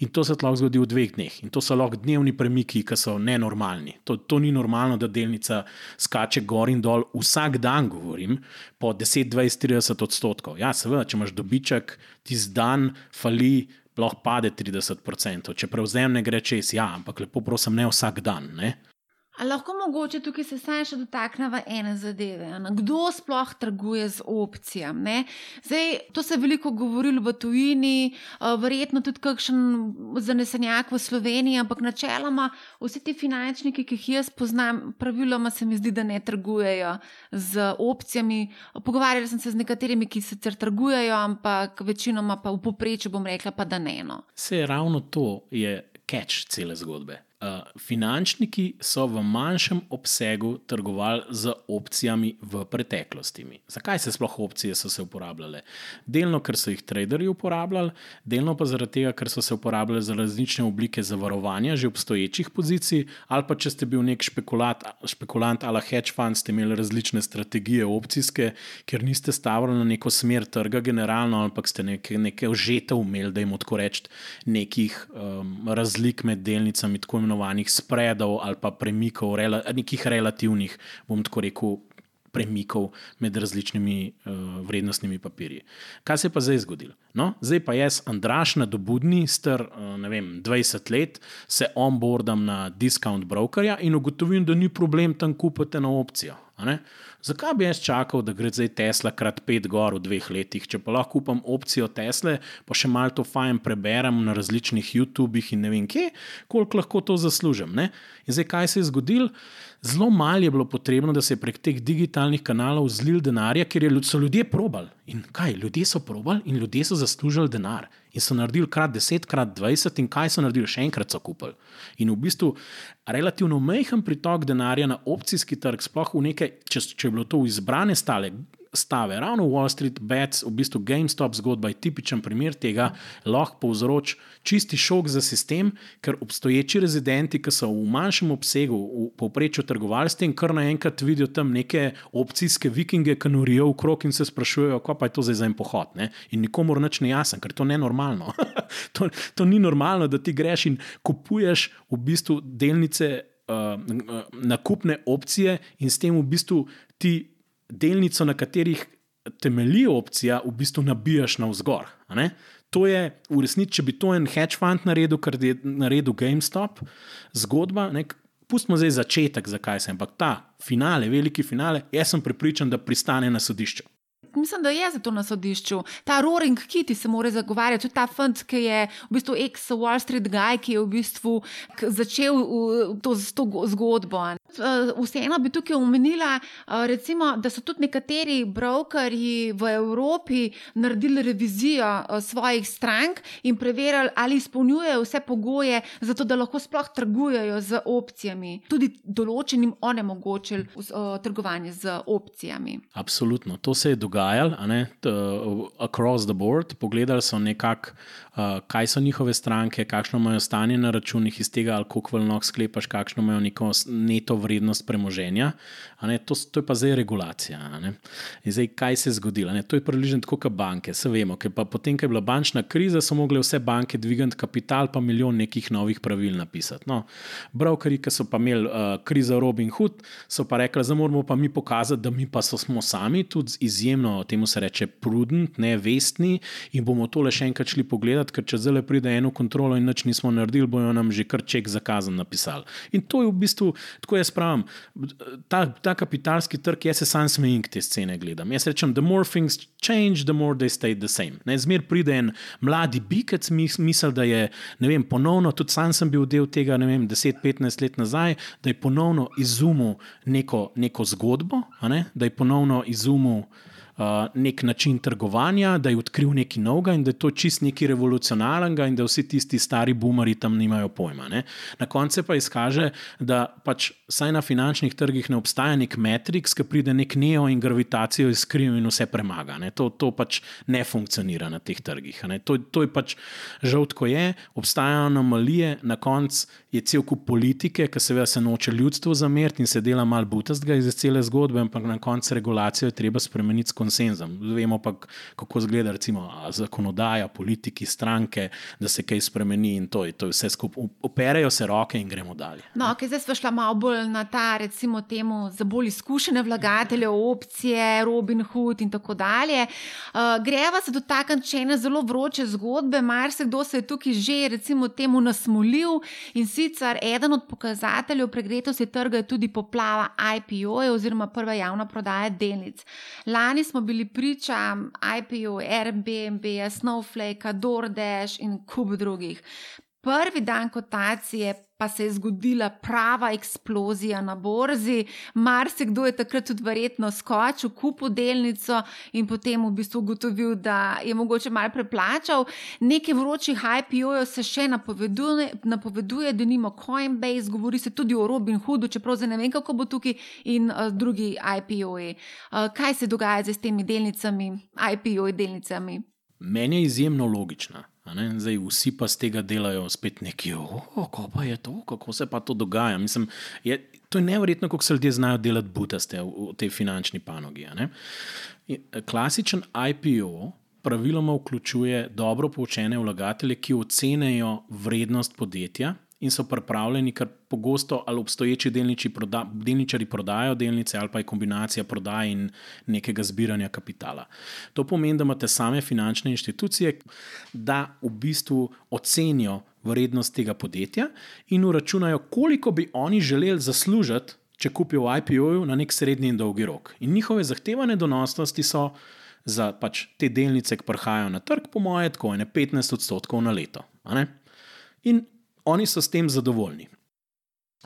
In to se lahko zgodi v dveh dneh. In to so lahko dnevni premiki, ki so nenormalni. To, to ni normalno, da delnica skače gor in dol vsak dan, govorim, po 10, 20, 30 odstotkov. Ja, seveda, če imaš dobiček, ti z dan fali. Lahko pade 30%, če prevzem ne gre čez, ja, ampak lepo prosim, ne vsak dan. Ne? Ali lahko mogoče tukaj se saj še dotaknemo ene zadeve? Ne? Kdo sploh trguje z opcijami? Zdaj, to se je veliko govorilo v tujini, verjetno tudi kakšen zanesenjak v Sloveniji, ampak načeloma vsi ti finančniki, ki jih jaz poznam, praviloma se mi zdi, da ne trgujejo z opcijami. Pogovarjala sem se z nekaterimi, ki sicer trgujejo, ampak večinoma pa v poprečju bom rekla, pa da ne. No. Se je ravno to, je catch cele zgodbe. Finančniki so v manjšem obsegu trgovali z opcijami v preteklosti. Zakaj se sploh opcije so se uporabljale? Delno, ker so jih traderji uporabljali, delno pa zaradi tega, ker so se uporabljale za različne oblike zavarovanja že obstoječih pozicij, ali pa če ste bil nek špekulat, špekulant ali hedge fund, ste imeli različne strategije opcijske, ker niste stavili na neko smer trga generalno, ampak ste neke, neke ožete umeli, da jim odko reči nekih um, razlik med delnicami imenovanih spredov ali pa premikov, rela, nekih relativnih, bom tako rekel, premikov med različnimi uh, vrednostnimi papirji. Kaj se je pa zdaj zgodilo? No, zdaj pa jaz, Andraš, na dobudni, star uh, vem, 20 let, se onboardam na discount brokerja in ugotovim, da ni problem tam kupiti eno opcijo. Zakaj bi jaz čakal, da gre zdaj Tesla krat pet gor v dveh letih, če pa lahko kupam opcijo Tesle, pa še malo to fajn preberem na različnih YouTubih in ne vem kje, koliko lahko to zaslužim. Ne? In zdaj, kaj se je zgodilo? Zelo malo je bilo potrebno, da se je prek teh digitalnih kanalov zlil denar, ker so ljudje probali. In kaj, ljudje so probali in ljudje so zaslužili denar. In so naredili krat 10, krat 20, in kaj so naredili, še enkrat so kupili. In v bistvu relativno majhen pritok denarja na opcijski trg, sploh v nekaj, če, če je bilo to v izbrane stale, stave. Ravno Wall Street Bets, v bistvu GameStop zgodba je tipičen primer tega, lahko povzroči čisti šok za sistem, ker obstoječi rezidenti, ki so v manjšem obsegu v povprečju trgovali s tem, kar naenkrat vidijo tam neke opcijske vikinge, ki norijo v krog in se sprašujejo, kaj pa je to zdaj za en pohod. Ne? In nikomu reč ne jasen, ker to je nenormalno. to, to ni normalno, da ti greš in kupuješ v bistvu delnice. Uh, nakupne opcije, in s tem v bistvu ti delnico, na katerih temelji opcija, v bistvu nabijaš na vzgor. To je v resnici, če bi to en hedge fund naredil, kar je naredil GameStop, zgodba. Ne? Pustimo zdaj začetek, zakaj se je, ampak ta finale, veliki finale, jaz sem prepričan, da pristane na sodišču mislim, da je zato na sodišču. Ta Roaring Kitty se mora zagovarjati, tudi ta fant, ki je v bistvu ex-Wall Street guy, ki je v bistvu začel to, to zgodbo. Tudi uh, vseeno bi tukaj omenila, uh, recimo, da so tudi nekateri brokerji v Evropi naredili revizijo uh, svojih strank in preverjali, ali izpolnjujejo vse pogoje, zato da lahko sploh trgujejo z opcijami. Tudi določenim onemogočili trgovanje z opcijami. Absolutno, to se je dogajalo, across the board. Pogledali so nekako, kaj so njihove stranke, kakšno imajo stanje na računih iz tega, koliko lahko sklepaš, kakšno imajo neko neto vrednost premoženja. To, to je pa zdaj regulacija. Zdaj, kaj se je zgodilo? Ne? To je približno tako, kot banke. Se vemo, ker pa potem, ko je bila bančna kriza, so mogle vse banke dvigati kapital, pa milijon nekih novih pravil napisati. No, Brokeri, ki so pa imeli uh, krizo Robin Hood, so pa rekli, da moramo pa mi pokazati, da mi pa smo sami tudi izjemno, temu se reče, prudent, ne vestni in bomo tole še enkrat šli pogledati, ker če zdaj pride eno kontrolo in nič nismo naredili, bojo nam že kar ček zakazan napisali. In to je v bistvu, tako jaz pravim, ta, ta kapitalski trg, jaz se sam smejim te scene gledam. Jaz rečem, the more things change, the more they stay the same. Ne, zmer pride en mladi bikec, misel, da je, ne vem, ponovno, tudi sam sem bil del tega, ne vem, 10-15 let nazaj, da je ponovno izumil neko, neko zgodbo, ne, da je ponovno izumil nek način trgovanja, da je odkril nekaj novega in da je to čist nekaj revolucionarnega, in da vsi tisti stari boomeri tam nimajo pojma. Ne? Na koncu pa izkaže, da pač saj na finančnih trgih ne obstaja nek metrix, ki pride nek neo in gravitacijo izkriv in vse premaga. To, to pač ne funkcionira na teh trgih. To, to je pač žal, ko je, obstajajo anomalije, na koncu je cel kup politike, ki seveda se noče ljudstvo zameriti in se dela malo butastega iz cele zgodbe, ampak na koncu regulacijo je treba spremeniti konsenzom. Vemo pa, kako izgleda recimo, zakonodaja, politiki, stranke, da se kaj spremeni in to je, to je vse skupaj. Operajo se roke in gremo dalje. No, okay, zdaj smo šli malo bolj na ta, recimo, temu za bolj izkušene vlagatelje, opcije, Robin Hood in tako dalje. Uh, greva se dotakniti še ene zelo vroče zgodbe. Marsikdo se je tukaj že, recimo, temu nasmolil in sicer eden od pokazateljev pregretosti trga je tudi poplava IPO-jev oziroma prva javna prodaja delnic. Lani smo bili priča IPO, Airbnb, Snowflake, DoorDash in kup drugih. Prvi dan kotacije pa se je zgodila prava eksplozija na borzi. Marsikdo je takrat tudi verjetno skočil, kupil delnico in potem v bistvu ugotovil, da je mogoče malo preplačal. Nekaj vročih IPO-jev se še napoveduje, napoveduje, da nima Coinbase, govori se tudi o Robin Hoodu, čeprav zdaj ne vem, kako bo tukaj in uh, drugi IPO-ji. Uh, kaj se dogaja z temi delnicami, IPO-ji delnicami? Meni je izjemno logična. Zdaj, vsi pa z tega delajo spet neki, kako pa je to, kako se pa to dogaja. Mislim, je, to je nevrjetno, kako se ljudje znajo delati butaste v, v tej finančni panogi. Klasičen IPO praviloma vključuje dobro poučene vlagatelje, ki ocenejo vrednost podjetja in so pripravljeni, ker pogosto ali obstoječi proda, delničari prodajo delnice, ali pa je kombinacija prodaje in nekega zbiranja kapitala. To pomeni, da imate same finančne inštitucije, da v bistvu ocenijo vrednost tega podjetja in uračunajo, koliko bi oni želeli zaslužiti, če kupijo v IPO-ju na nek srednji in dolgi rok. In njihove zahtevane donosnosti so. Za pač te delnice, ki prihajajo na trg, po mojem, tako je 15 odstotkov na leto. In oni so s tem zadovoljni.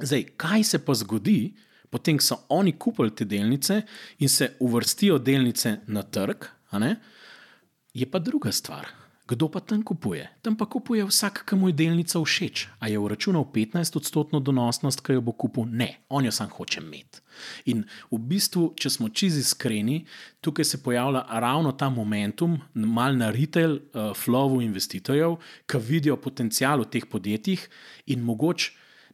Zdaj, kaj se pa zgodi, potem, ko so oni kupili te delnice in se uvrstijo delnice na trg, je pa druga stvar. Kdo pa tam kupuje? Tam pa kupuje vsak, ki mu je delnica všeč. A je uračunal 15-odstotno donosnost, ki jo bo kupil? Ne, on jo sam hoče imeti. In v bistvu, če smo čizi iskreni, tukaj se pojavlja ravno ta momentum, mal na retail uh, flowu investitorjev, ki vidijo potencial v teh podjetjih in mogoče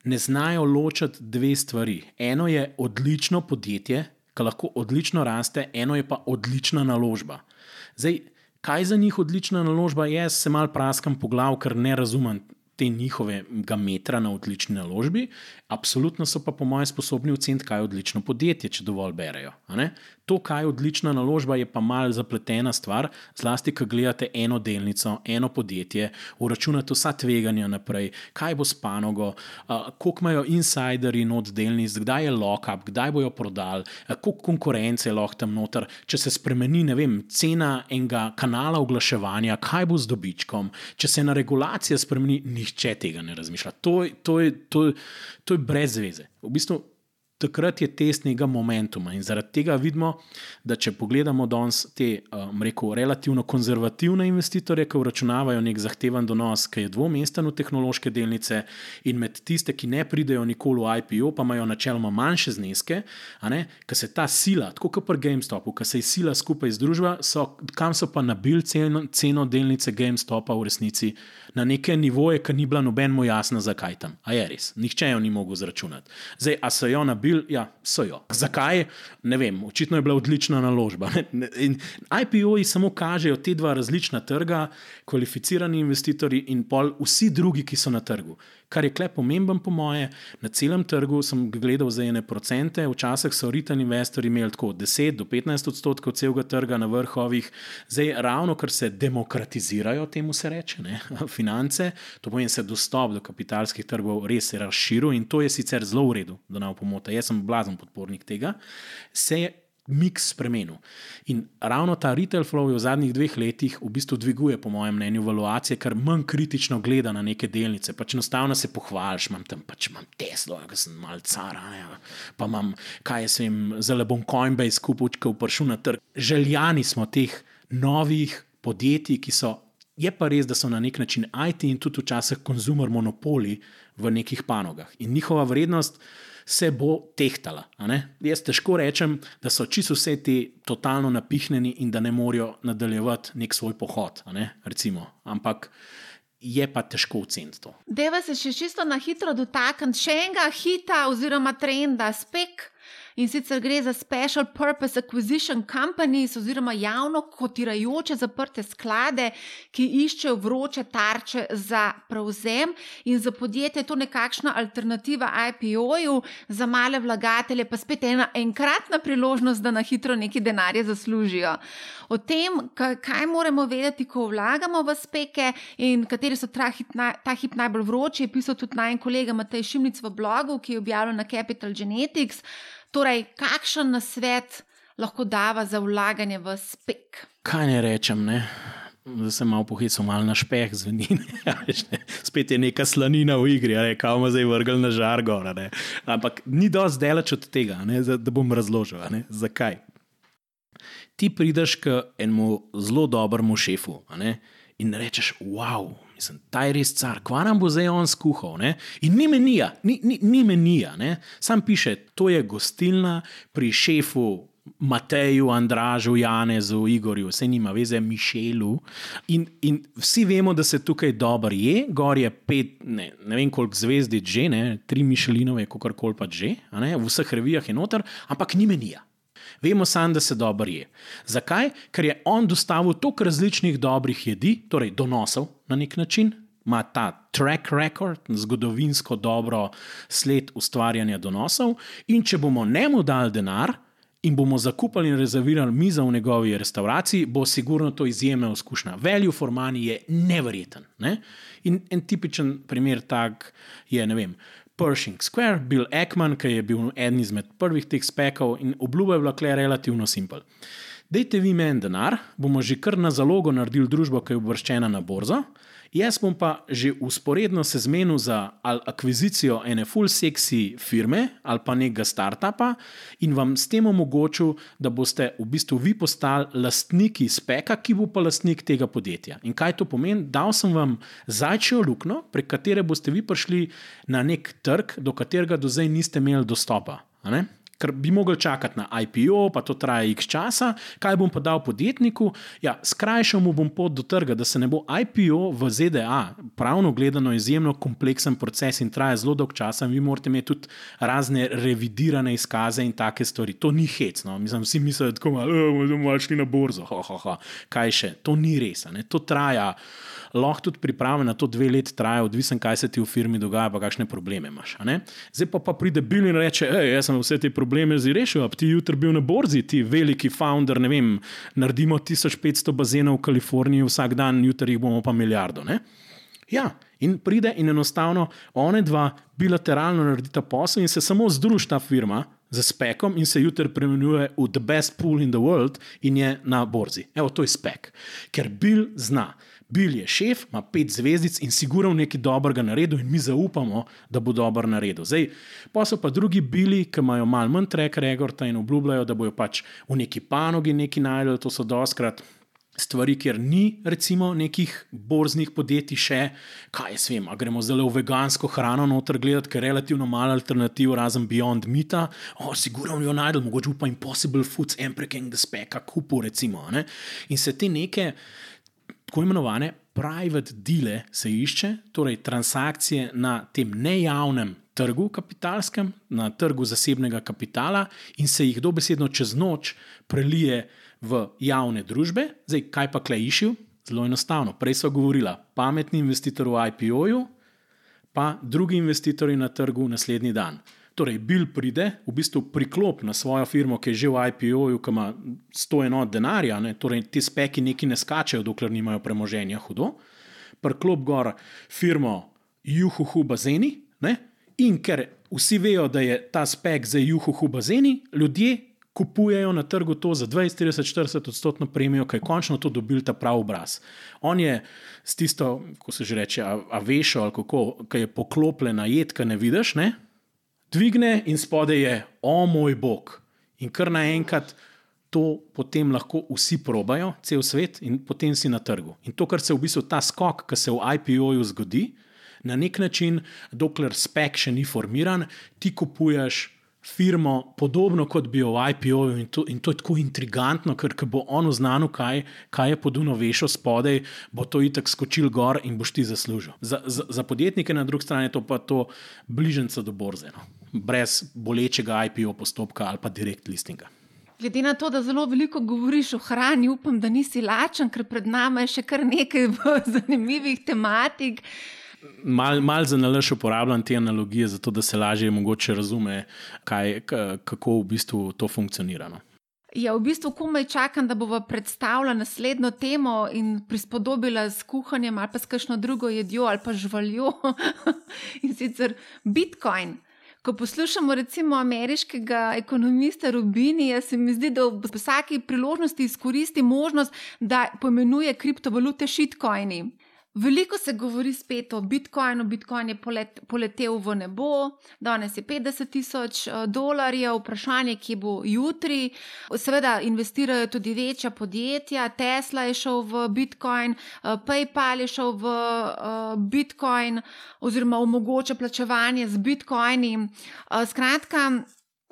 ne znajo ločiti dve stvari. Eno je odlično podjetje, ki lahko odlično raste, eno je pa odlična naložba. Zdaj, kaj za njih odlična naložba, jaz se mal praskam po glavu, ker ne razumem te njihovega metra na odlični naložbi. Absolutno so pa, po mojem, sposobni oceniti, kaj je odlično podjetje, če dovolj berejo. To, kaj je odlična naložba, je pa mal zapletena stvar, zlasti, ko gledate eno delnico, eno podjetje, uračunate vsa tveganja naprej, kaj bo s panogo, koliko imajo insideri not delnic, kdaj je lock-up, kdaj bojo prodali, koliko konkurence je lahko tam noter, če se spremeni vem, cena enega kanala oglaševanja, kaj bo z dobičkom, če se ena regulacija spremeni, nihče tega ne razmišlja. To, to, je, to, to je brez veze. V bistvu takrat je test nekega momentuma. In zaradi tega vidimo, da če pogledamo danes te, um, rekel, relativno konzervativne investitorje, ki vračunavajo nek zahteven donos, ki je dvomesten v tehnološke delnice, in med tiste, ki ne pridejo nikoli v IPO, pa imajo načeloma manjše zneske, ker se ta sila, tako kot pri GameStopu, ki se je sila skupaj združila, so, kam so pa nabili ceno, ceno delnice GameStopa v resnici na neke nivoje, ki ni bila nobeno jasno, zakaj tam. A je res, nihče jo ni mogel zračunati. Zdaj, a so jo nabili, ja, so jo. Zakaj? Ne vem, očitno je bila odlična naložba. In IPO-ji samo kažejo te dva različna trga, kvalificirani investitorji in pol vsi drugi, ki so na trgu. Kar je klep pomemben, po moje, na celem trgu sem gledal za ene procente, včasih so retail investorji imeli tako 10 do 15 odstotkov celega trga na vrhovih, zdaj ravno ker se demokratizirajo, temu se reče, ne, finance, to pomeni, da se dostop do kapitalskih trgov res razširil in to je sicer zelo v redu, da ne bo pomota. Jaz sem blazen podpornik tega. Se je miks spremenil. In ravno ta retail flow v zadnjih dveh letih v bistvu dviguje, po mojem mnenju, valuacije, ker manj kritično gleda na neke delnice. Pač enostavno se pohvališ, imam tam pač imam Teslo, ki sem mal cara, ja. pa imam, kaj jaz vem, zelo bom Coinbase kupil, je prišel na trg. Željani smo teh novih podjetij, ki so. Je pa res, da so na nek način IT in tudi včasih konzumer monopoli v nekih panogah. In njihova vrednost se bo tehtala. Jaz težko rečem, da so čisto vse ti totalno napihnjeni in da ne morejo nadaljevati nek svoj pohod. Ampak je pa težko oceniti to. Deva se še čisto na hitro dotakniti še enega hita oziroma trenda, spek in sicer gre za Special Purpose Acquisition Companies oziroma javno kotirajoče zaprte sklade, ki iščejo vroče tarče za prevzem in za podjetje je to nekakšna alternativa IPO-ju, za male vlagatelje pa spet ena enkratna priložnost, da na hitro neki denarje zaslužijo. O tem, kaj moramo vedeti, ko vlagamo v speke in kateri so ta hip, ta hip najbolj vroči, je pisal tudi naj kolega Matej Šimnic v blogu, ki je objavljen na Capital Genetics. Torej, kakšen nasvet lahko dava za vlaganje v spek? Kaj ne rečem, ne? da se malo pohical, malo na špeh zveni. Spet je neka slanina v igri, kaj ima zdaj vrgel na žar. Gor, Ampak ni dosti daleč od tega, ne? da bom razložil, zakaj. Ti prideš k enemu zelo dobremu šefu in rečeš, wow, Mislim, ta je res car, kva nam bo zdaj on skuhal. Ne? In ni menija, ni, ni, ni menija. Ne? Sam piše, to je gostilna pri šefu. Mateju, Andražu, Janezu, Igorju, vse nima veze, Mišelu. In, in vsi vemo, da se tukaj dobro je, gor je pet, ne, ne vem koliko zvezdi, že ne, tri Mišelinove, kako koli pa že, v vseh revijah je noter, ampak ni menija. Vemo samo, da se dobro je. Zakaj? Ker je on dostavil toliko različnih dobrih jedi, torej donosov na nek način, ima ta track record, zgodovinsko dobro sled ustvarjanja donosov. In če bomo njemu dali denar in bomo zakupili in rezervirali mizo v njegovi restauraciji, bo sigurno to izjemna izkušnja. Value for money je nevreten. Ne? In en tipičen primer tak je, ne vem. Pershing Square, Bill Ekman, ki je bil eden izmed prvih teh spekov in obljuba je bila kle relativno simpel. Dajte vi meni denar, bomo že kar na zalogo naredili družbo, ki je obrščena na borzo, Jaz bom pa že usporedno se zmenil za akvizicijo ene full sexy firme ali pa nekega startupa in vam s tem omogočil, da boste v bistvu vi postali lastniki speka, ki bo pa lastnik tega podjetja. In kaj to pomeni? Dal sem vam zajčjo luknjo, prek katere boste vi prišli na nek trg, do katerega do zdaj niste imeli dostopa. Ker bi mogli čakati na IPO, pa to traja x časa, kaj bom pa dal podjetniku? Ja, skrajšal mu bom pot do trga, da se ne bo IPO v ZDA, pravno gledano, izjemno kompleksen proces in traja zelo dolg čas. Vi morate imeti tudi razne revidirane izkaze in take stvari. To ni hec. No? Mislim, vsi mislijo, da bomo malo šli na borzo. Ha, ha, ha. Kaj še? To ni res. To traja lahko tudi priprave na to dve leti traja, odvisen, kaj se ti v firmi dogaja, pa kakšne probleme imaš. Zdaj pa, pa pride Bill in reče: hej, jaz sem vse te probleme zdaj rešil, a ti jutri bil na borzi, ti veliki founder, ne vem, naredimo 1500 bazenov v Kaliforniji vsak dan, jutri jih bomo pa milijardo. Ne? Ja, in pride in enostavno one dva bilateralno naredita posel in se samo združi ta firma. Za spekom in se jutri preimenuje v The Best Pool in the World in je na borzi. Evo, to je spek. Ker Bill zna Bil je šef, ima pet zvezdic in sigurno nekaj dobrega naredil, in mi zaupamo, da bo dobro naredil. Zdaj, pa so pa drugi bili, ki imajo malo manj track recorda in obljubljajo, da bojo pač v neki panogi nekaj najdel. To so doskrat stvari, kjer ni, recimo, nekih borznih podjetij, še kaj jaz vem, gremo zelo v vegansko hrano noter gledati, ker je relativno malo alternativ, razen Beyond Meat. O, sigurno jo najdel, mogoče pa Impossible Foods, Empreking, The Speka, Kupu, recimo. Ne? In se te neke tako imenovane private dele se išče, torej transakcije na tem nejavnem trgu kapitalskem, na trgu zasebnega kapitala, in se jih dobesedno čez noč prelije v javne družbe. Zdaj, kaj pa klejišil? Zelo enostavno. Prej so govorili, pametni investitor v IPO-ju, pa drugi investitorji na trgu naslednji dan. Torej, Bill pride, v bistvu priklop na svojo firmo, ki je že v IPO-ju, ki ima 100 enot denarja, ne? torej ti speki neki ne skačejo, dokler nimajo premoženja hudo. Priklop gor firmo Juhuhu Bazeni, ne? in ker vsi vejo, da je ta spek za Juhuhu Bazeni, ljudje kupujejo na trgu to za 20, 30, 40 odstotno premijo, ki je končno to dobil ta pravi obraz. On je s tisto, ko se že reče, a, a veš, ali kako, ki je poklopljena jed, ki ne vidiš, ne? Dvigne in spode je, o moj bog. In kar naenkrat to potem lahko vsi probajo, cel svet, in potem si na trgu. In to, kar se v bistvu ta skok, ki se v IPO-ju zgodi, na nek način, dokler spek še ni formiran, ti kupuješ firmo, podobno kot bi v IPO-ju, in, in to je tako intrigantno, ker bo ono znano, kaj, kaj je poduno vešo spodaj, bo to itak skočil gor in boš ti zaslužil. Za, za, za podjetnike na drugi strani je to pa to bližnjica do borze, no? brez bolečega IPO postopka ali pa direkt listinga. Glede na to, da zelo veliko govoriš o hrani, upam, da nisi lačen, ker pred nami je še kar nekaj zanimivih tematik. Mal, mal za nalaž uporabljam te analogije, zato da se lažje mogoče razume, kaj, kako v bistvu to funkcionira. No. Ja, v bistvu komaj čakam, da bomo predstavili naslednjo temo in prispodobili s kuhanjem ali pa s kakšno drugo jedjo ali pa živaljo. in sicer Bitcoin. Ko poslušamo recimo ameriškega ekonomista Rubinija, se mi zdi, da v vsaki priložnosti izkoristi možnost, da poimenuje kriptovalute shitcoini. Veliko se govori spet o Bitcoinu, Bitcoin je polet, poletel v nebo, danes je 50 tisoč eh, dolarjev, vprašanje, kje bo jutri. Seveda investirajo tudi večja podjetja, Tesla je šel v Bitcoin, eh, PayPal je šel v eh, Bitcoin, oziroma omogoča plačevanje z Bitcoini. Skratka,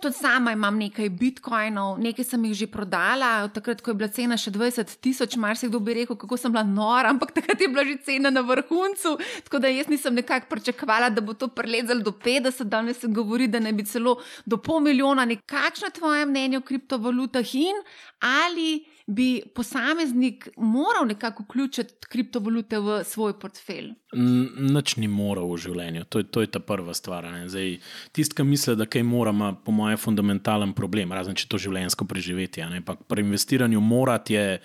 Tudi sama imam nekaj bitcoinov, nekaj sem jih že prodala, takrat, ko je bila cena še 20 tisoč, marsikdo bi rekel, kako sem bila nora, ampak takrat je bila že cena na vrhuncu. Tako da jaz nisem nekako pričakovala, da bo to prelezalo do 50, danes se govori, da ne bi celo do pol milijona. Kakšno je tvoje mnenje o kriptovalutah in ali bi posameznik moral nekako vključiti kriptovalute v svoj portfelj? Noč ni moral v življenju, to je, to je ta prva stvar. Tisti, ki misli, da kaj mora, ima po mojem fundamentalen problem, razen če to življenjsko preživeti. Pri investiranju morati je,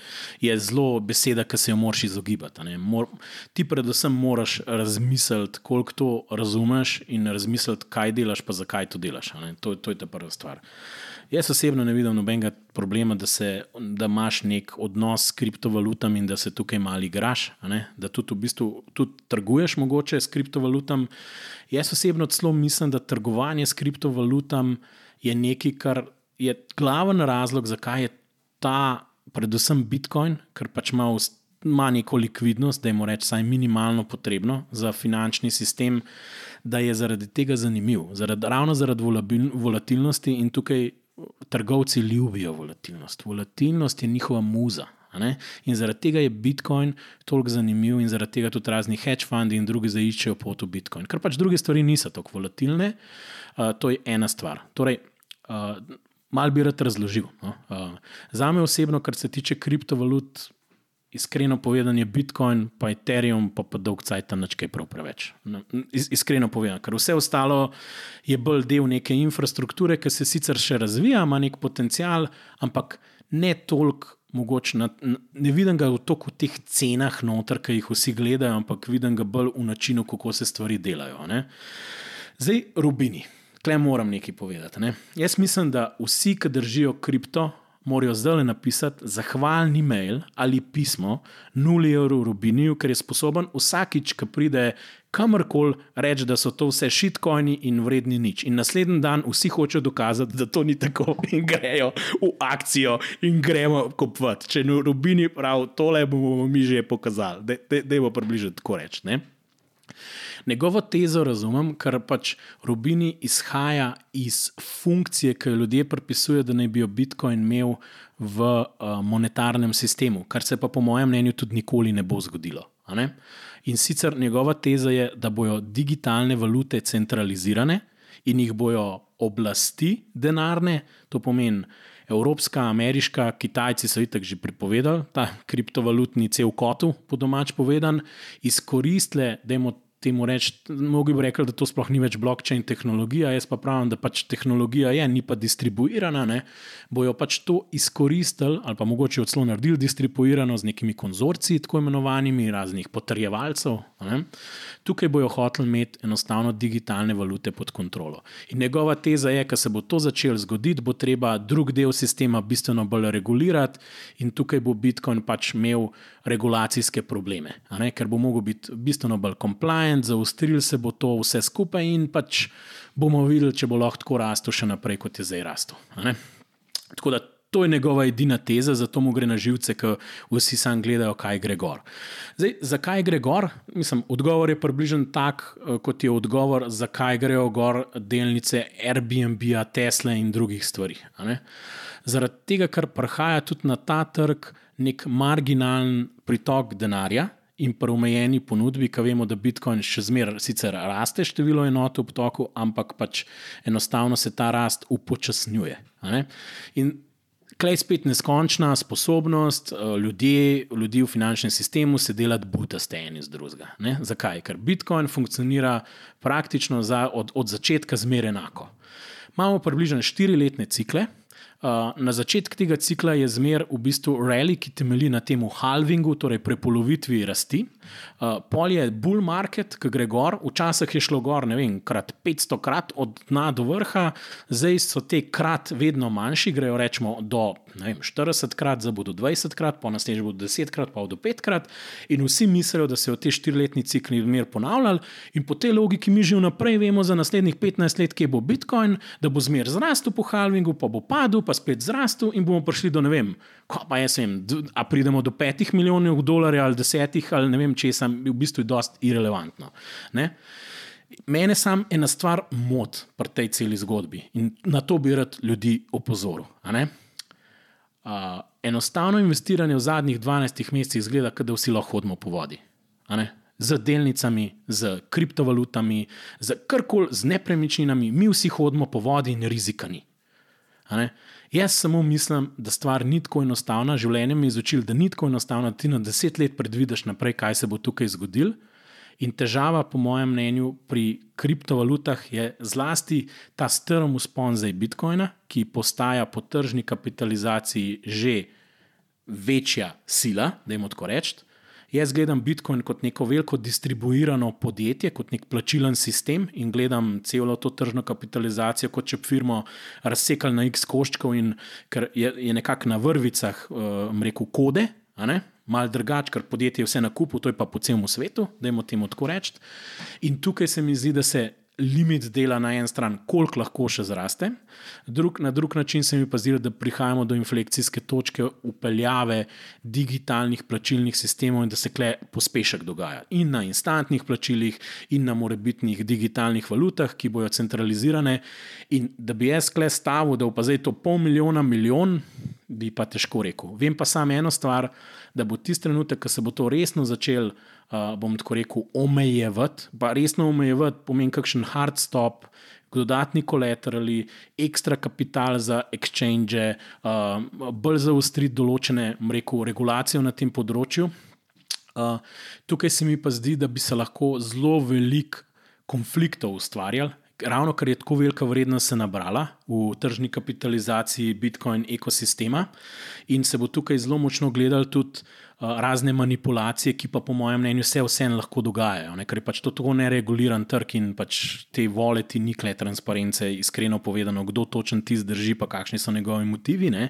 je zelo beseda, ki se jo moraš izogibati. Mor, ti, predvsem, moraš razmisliti, koliko to razumeš, in razmisliti, kaj delaš, pa zakaj to delaš. To, to je ta prva stvar. Jaz osebno ne vidim nobenega problema, da, se, da imaš nek odnos s kriptovalutami in da se tukaj malo igraš, da tudi v bistvu tudi trguješ mogoče s kriptovalutami. Jaz osebno celo mislim, da trgovanje s kriptovalutami je nekaj, kar je glaven razlog, zakaj je ta, predvsem Bitcoin, ker pač ima. Ma neko likvidnost, da je mu reči, vsaj minimalno potrebno za finančni sistem, da je zaradi tega zanimiv. Zaradi, ravno zaradi volatilnosti, in tukaj trgovci ljubijo volatilnost. Volatilnost je njihova muza. In zaradi tega je Bitcoin toliko zanimiv, in zaradi tega tudi razni hedge fundi in drugi zaiščejo pot v Bitcoin. Ker pač druge stvari niso tako volatilne, uh, to je ena stvar. Torej, uh, mal bi rad razložil. No? Uh, za me osebno, kar se tiče kriptovalut, iskreno povedano, je Bitcoin, pa Ethereum, pa, pa dolg cajt tam nekaj prav preveč. No, iskreno povedano, ker vse ostalo je bolj del neke infrastrukture, ki se sicer še razvija, ima nek potencial, ampak ne toliko. Mogoče na, ne vidim ga v toku teh cenah, noter, ki jih vsi gledajo, ampak vidim ga bolj v načinu, kako se stvari delajo. Ne? Zdaj, Rubini, tle moram nekaj povedati. Ne? Jaz mislim, da vsi, ki držijo kripto, morajo zdaj napisati zahvalni mail ali pismo nuli evrov Rubiniju, ker je sposoben vsakič, ki pride kamorkoli, reči, da so to vse šitcoini in vredni nič. In naslednji dan vsi hočejo dokazati, da to ni tako, in grejo v akcijo in gremo kopati. Če Rubini prav, tole bomo mi že pokazali, da je bo približno tako reči. Njegovo tezo razumem, ker pač Rubini izhaja iz funkcije, ki jo ljudje pripisujejo, da naj bi jo Bitcoin imel v uh, monetarnem sistemu, kar se pa po mojem mnenju tudi nikoli ne bo zgodilo. In sicer njegova teza je, da bodo digitalne valute centralizirane in jih bodo oblasti denarne, to pomeni. Evropska, ameriška, Kitajci so itak že pripovedali ta kriptovalutni cel kotu, po domač povedan, izkoristile, da jim temu reči, mnogi bi rekli, da to sploh ni več blockchain tehnologija, jaz pa pravim, da pač tehnologija je, ni pa distribuirana, ne, bojo pač to izkoristili ali pa mogoče celo naredili distribuirano z nekimi konzorciji, tako imenovanimi, raznih potrjevalcev. Ne. Tukaj bojo hoteli imeti enostavno digitalne valute pod kontrolo. In njegova teza je, da se bo to začelo zgoditi, bo treba drug del sistema bistveno bolj regulirati, in tukaj bo Bitcoin pač imel regulacijske probleme, ker bo mogel biti bistveno bolj compliant, zaustril se bo to vse skupaj in pač bomo videli, če bo lahko tako rastel še naprej, kot je zdaj rastel. Tako da to je njegova edina teza, zato mu gre na živce, ker vsi sam gledajo, kaj gre gor. Zdaj, zakaj gre gor? Mislim, odgovor je približen tak, eh, kot je odgovor, zakaj grejo gor delnice Airbnb, Tesla in drugih stvari. Zaradi tega, ker prihaja tudi na ta trg nek marginalen pritok denarja in pa omejeni ponudbi, ki vemo, da Bitcoin še zmeraj sicer raste število enot v potoku, ampak pač enostavno se ta rast upočasnjuje. In klej spet neskončna sposobnost eh, ljudi, ljudi v finančnem sistemu se delati butaste eni z drugega. Zakaj? Ker Bitcoin funkcionira praktično za, od, od začetka zmeraj enako. Imamo približno štiriletne cikle. Uh, na začetku tega cikla je zmer v bistvu rally, ki temelji na tem halvingu, torej prepolovitvi rasti. Uh, pol je bull market, ki gre gor, včasih je šlo gor, ne vem, krat 500 krat od dna do vrha, zdaj so te krat vedno manjši, grejo rečemo do vem, 40 krat, zdaj bodo 20 krat, pa naslednjič bodo 10 krat, pa do 5 krat. In vsi mislijo, da se v te štiriletni cikli mir ponavljali, in po tej logiki mi že vnaprej vemo za naslednjih 15 let, kje bo Bitcoin, da bo zmer zrastel po halvingu, pa bo padel pa spet zrastel in bomo prišli do ne vem, pa jaz vem, a pridemo do petih milijonov dolarjev ali desetih ali ne vem, če sem v bistvu dosti irrelevantno. Ne? Mene sam ena stvar mod pri tej celi zgodbi in na to bi rad ljudi opozoril. Uh, enostavno investiranje v zadnjih 12 mesecih zgleda, da vsi lahko hodimo po vodi. Z delnicami, z kriptovalutami, z karkoli, z nepremičninami, mi vsi hodimo po vodi in rizikani. Jaz samo mislim, da stvar ni tako enostavna. Življenje mi je izučilo, da ni tako enostavno, da ti na deset let predvidiš naprej, kaj se bo tukaj zgodilo. In težava, po mojem mnenju, pri kriptovalutah je zlasti ta strm uspon zdaj Bitcoina, ki postaja po tržni kapitalizaciji že večja sila, da jim tako rečem. Jaz gledam Bitcoin kot neko veliko distribuirano podjetje, kot nek plačilen sistem in gledam celo to tržno kapitalizacijo, kot če bi firmo razsekali na x koščkov in ker je, je nekako na vrvicah, um, rekel, kode, malo drugače, ker podjetje je vse na kupu, to je pa po celem svetu, da jim o tem tako rečem. In tukaj se mi zdi, da se limit dela na eni strani, koliko lahko še zraste, drug, na drug način se mi pa zdi, da prihajamo do inflekcijske točke upeljave digitalnih plačilnih sistemov in da se kle pospešek dogaja. In na instantnih plačilih, in na morebitnih digitalnih valutah, ki bojo centralizirane. In da bi jaz kle stavil, da pa zdaj to pol milijona, milijon, bi pa težko rekel. Vem pa samo eno stvar, da bo tisti trenutek, ko se bo to resno začelo uh, bom tako rekel, omejevati, pa resno omejevati, pomeni kakšen hard stop. Dodatni kolaterali, ekstra kapital za exchange, uh, bolj zaostriti določene mreko, regulacije na tem področju. Uh, tukaj se mi pa zdi, da bi se lahko zelo veliko konfliktov ustvarjali, ravno ker je tako velika vrednost se nabrala v tržni kapitalizaciji Bitcoin ekosistema in se bo tukaj zelo močno gledal tudi. Eh, razne manipulacije, ki pa po mojem mnenju se vseeno lahko dogajajo, ne? ker je pač to tako nereguliran trg in pač te voleti ni kle transparence, iskreno povedano, kdo točen ti zdrži, pa kakšni so njegovi motivi, ne?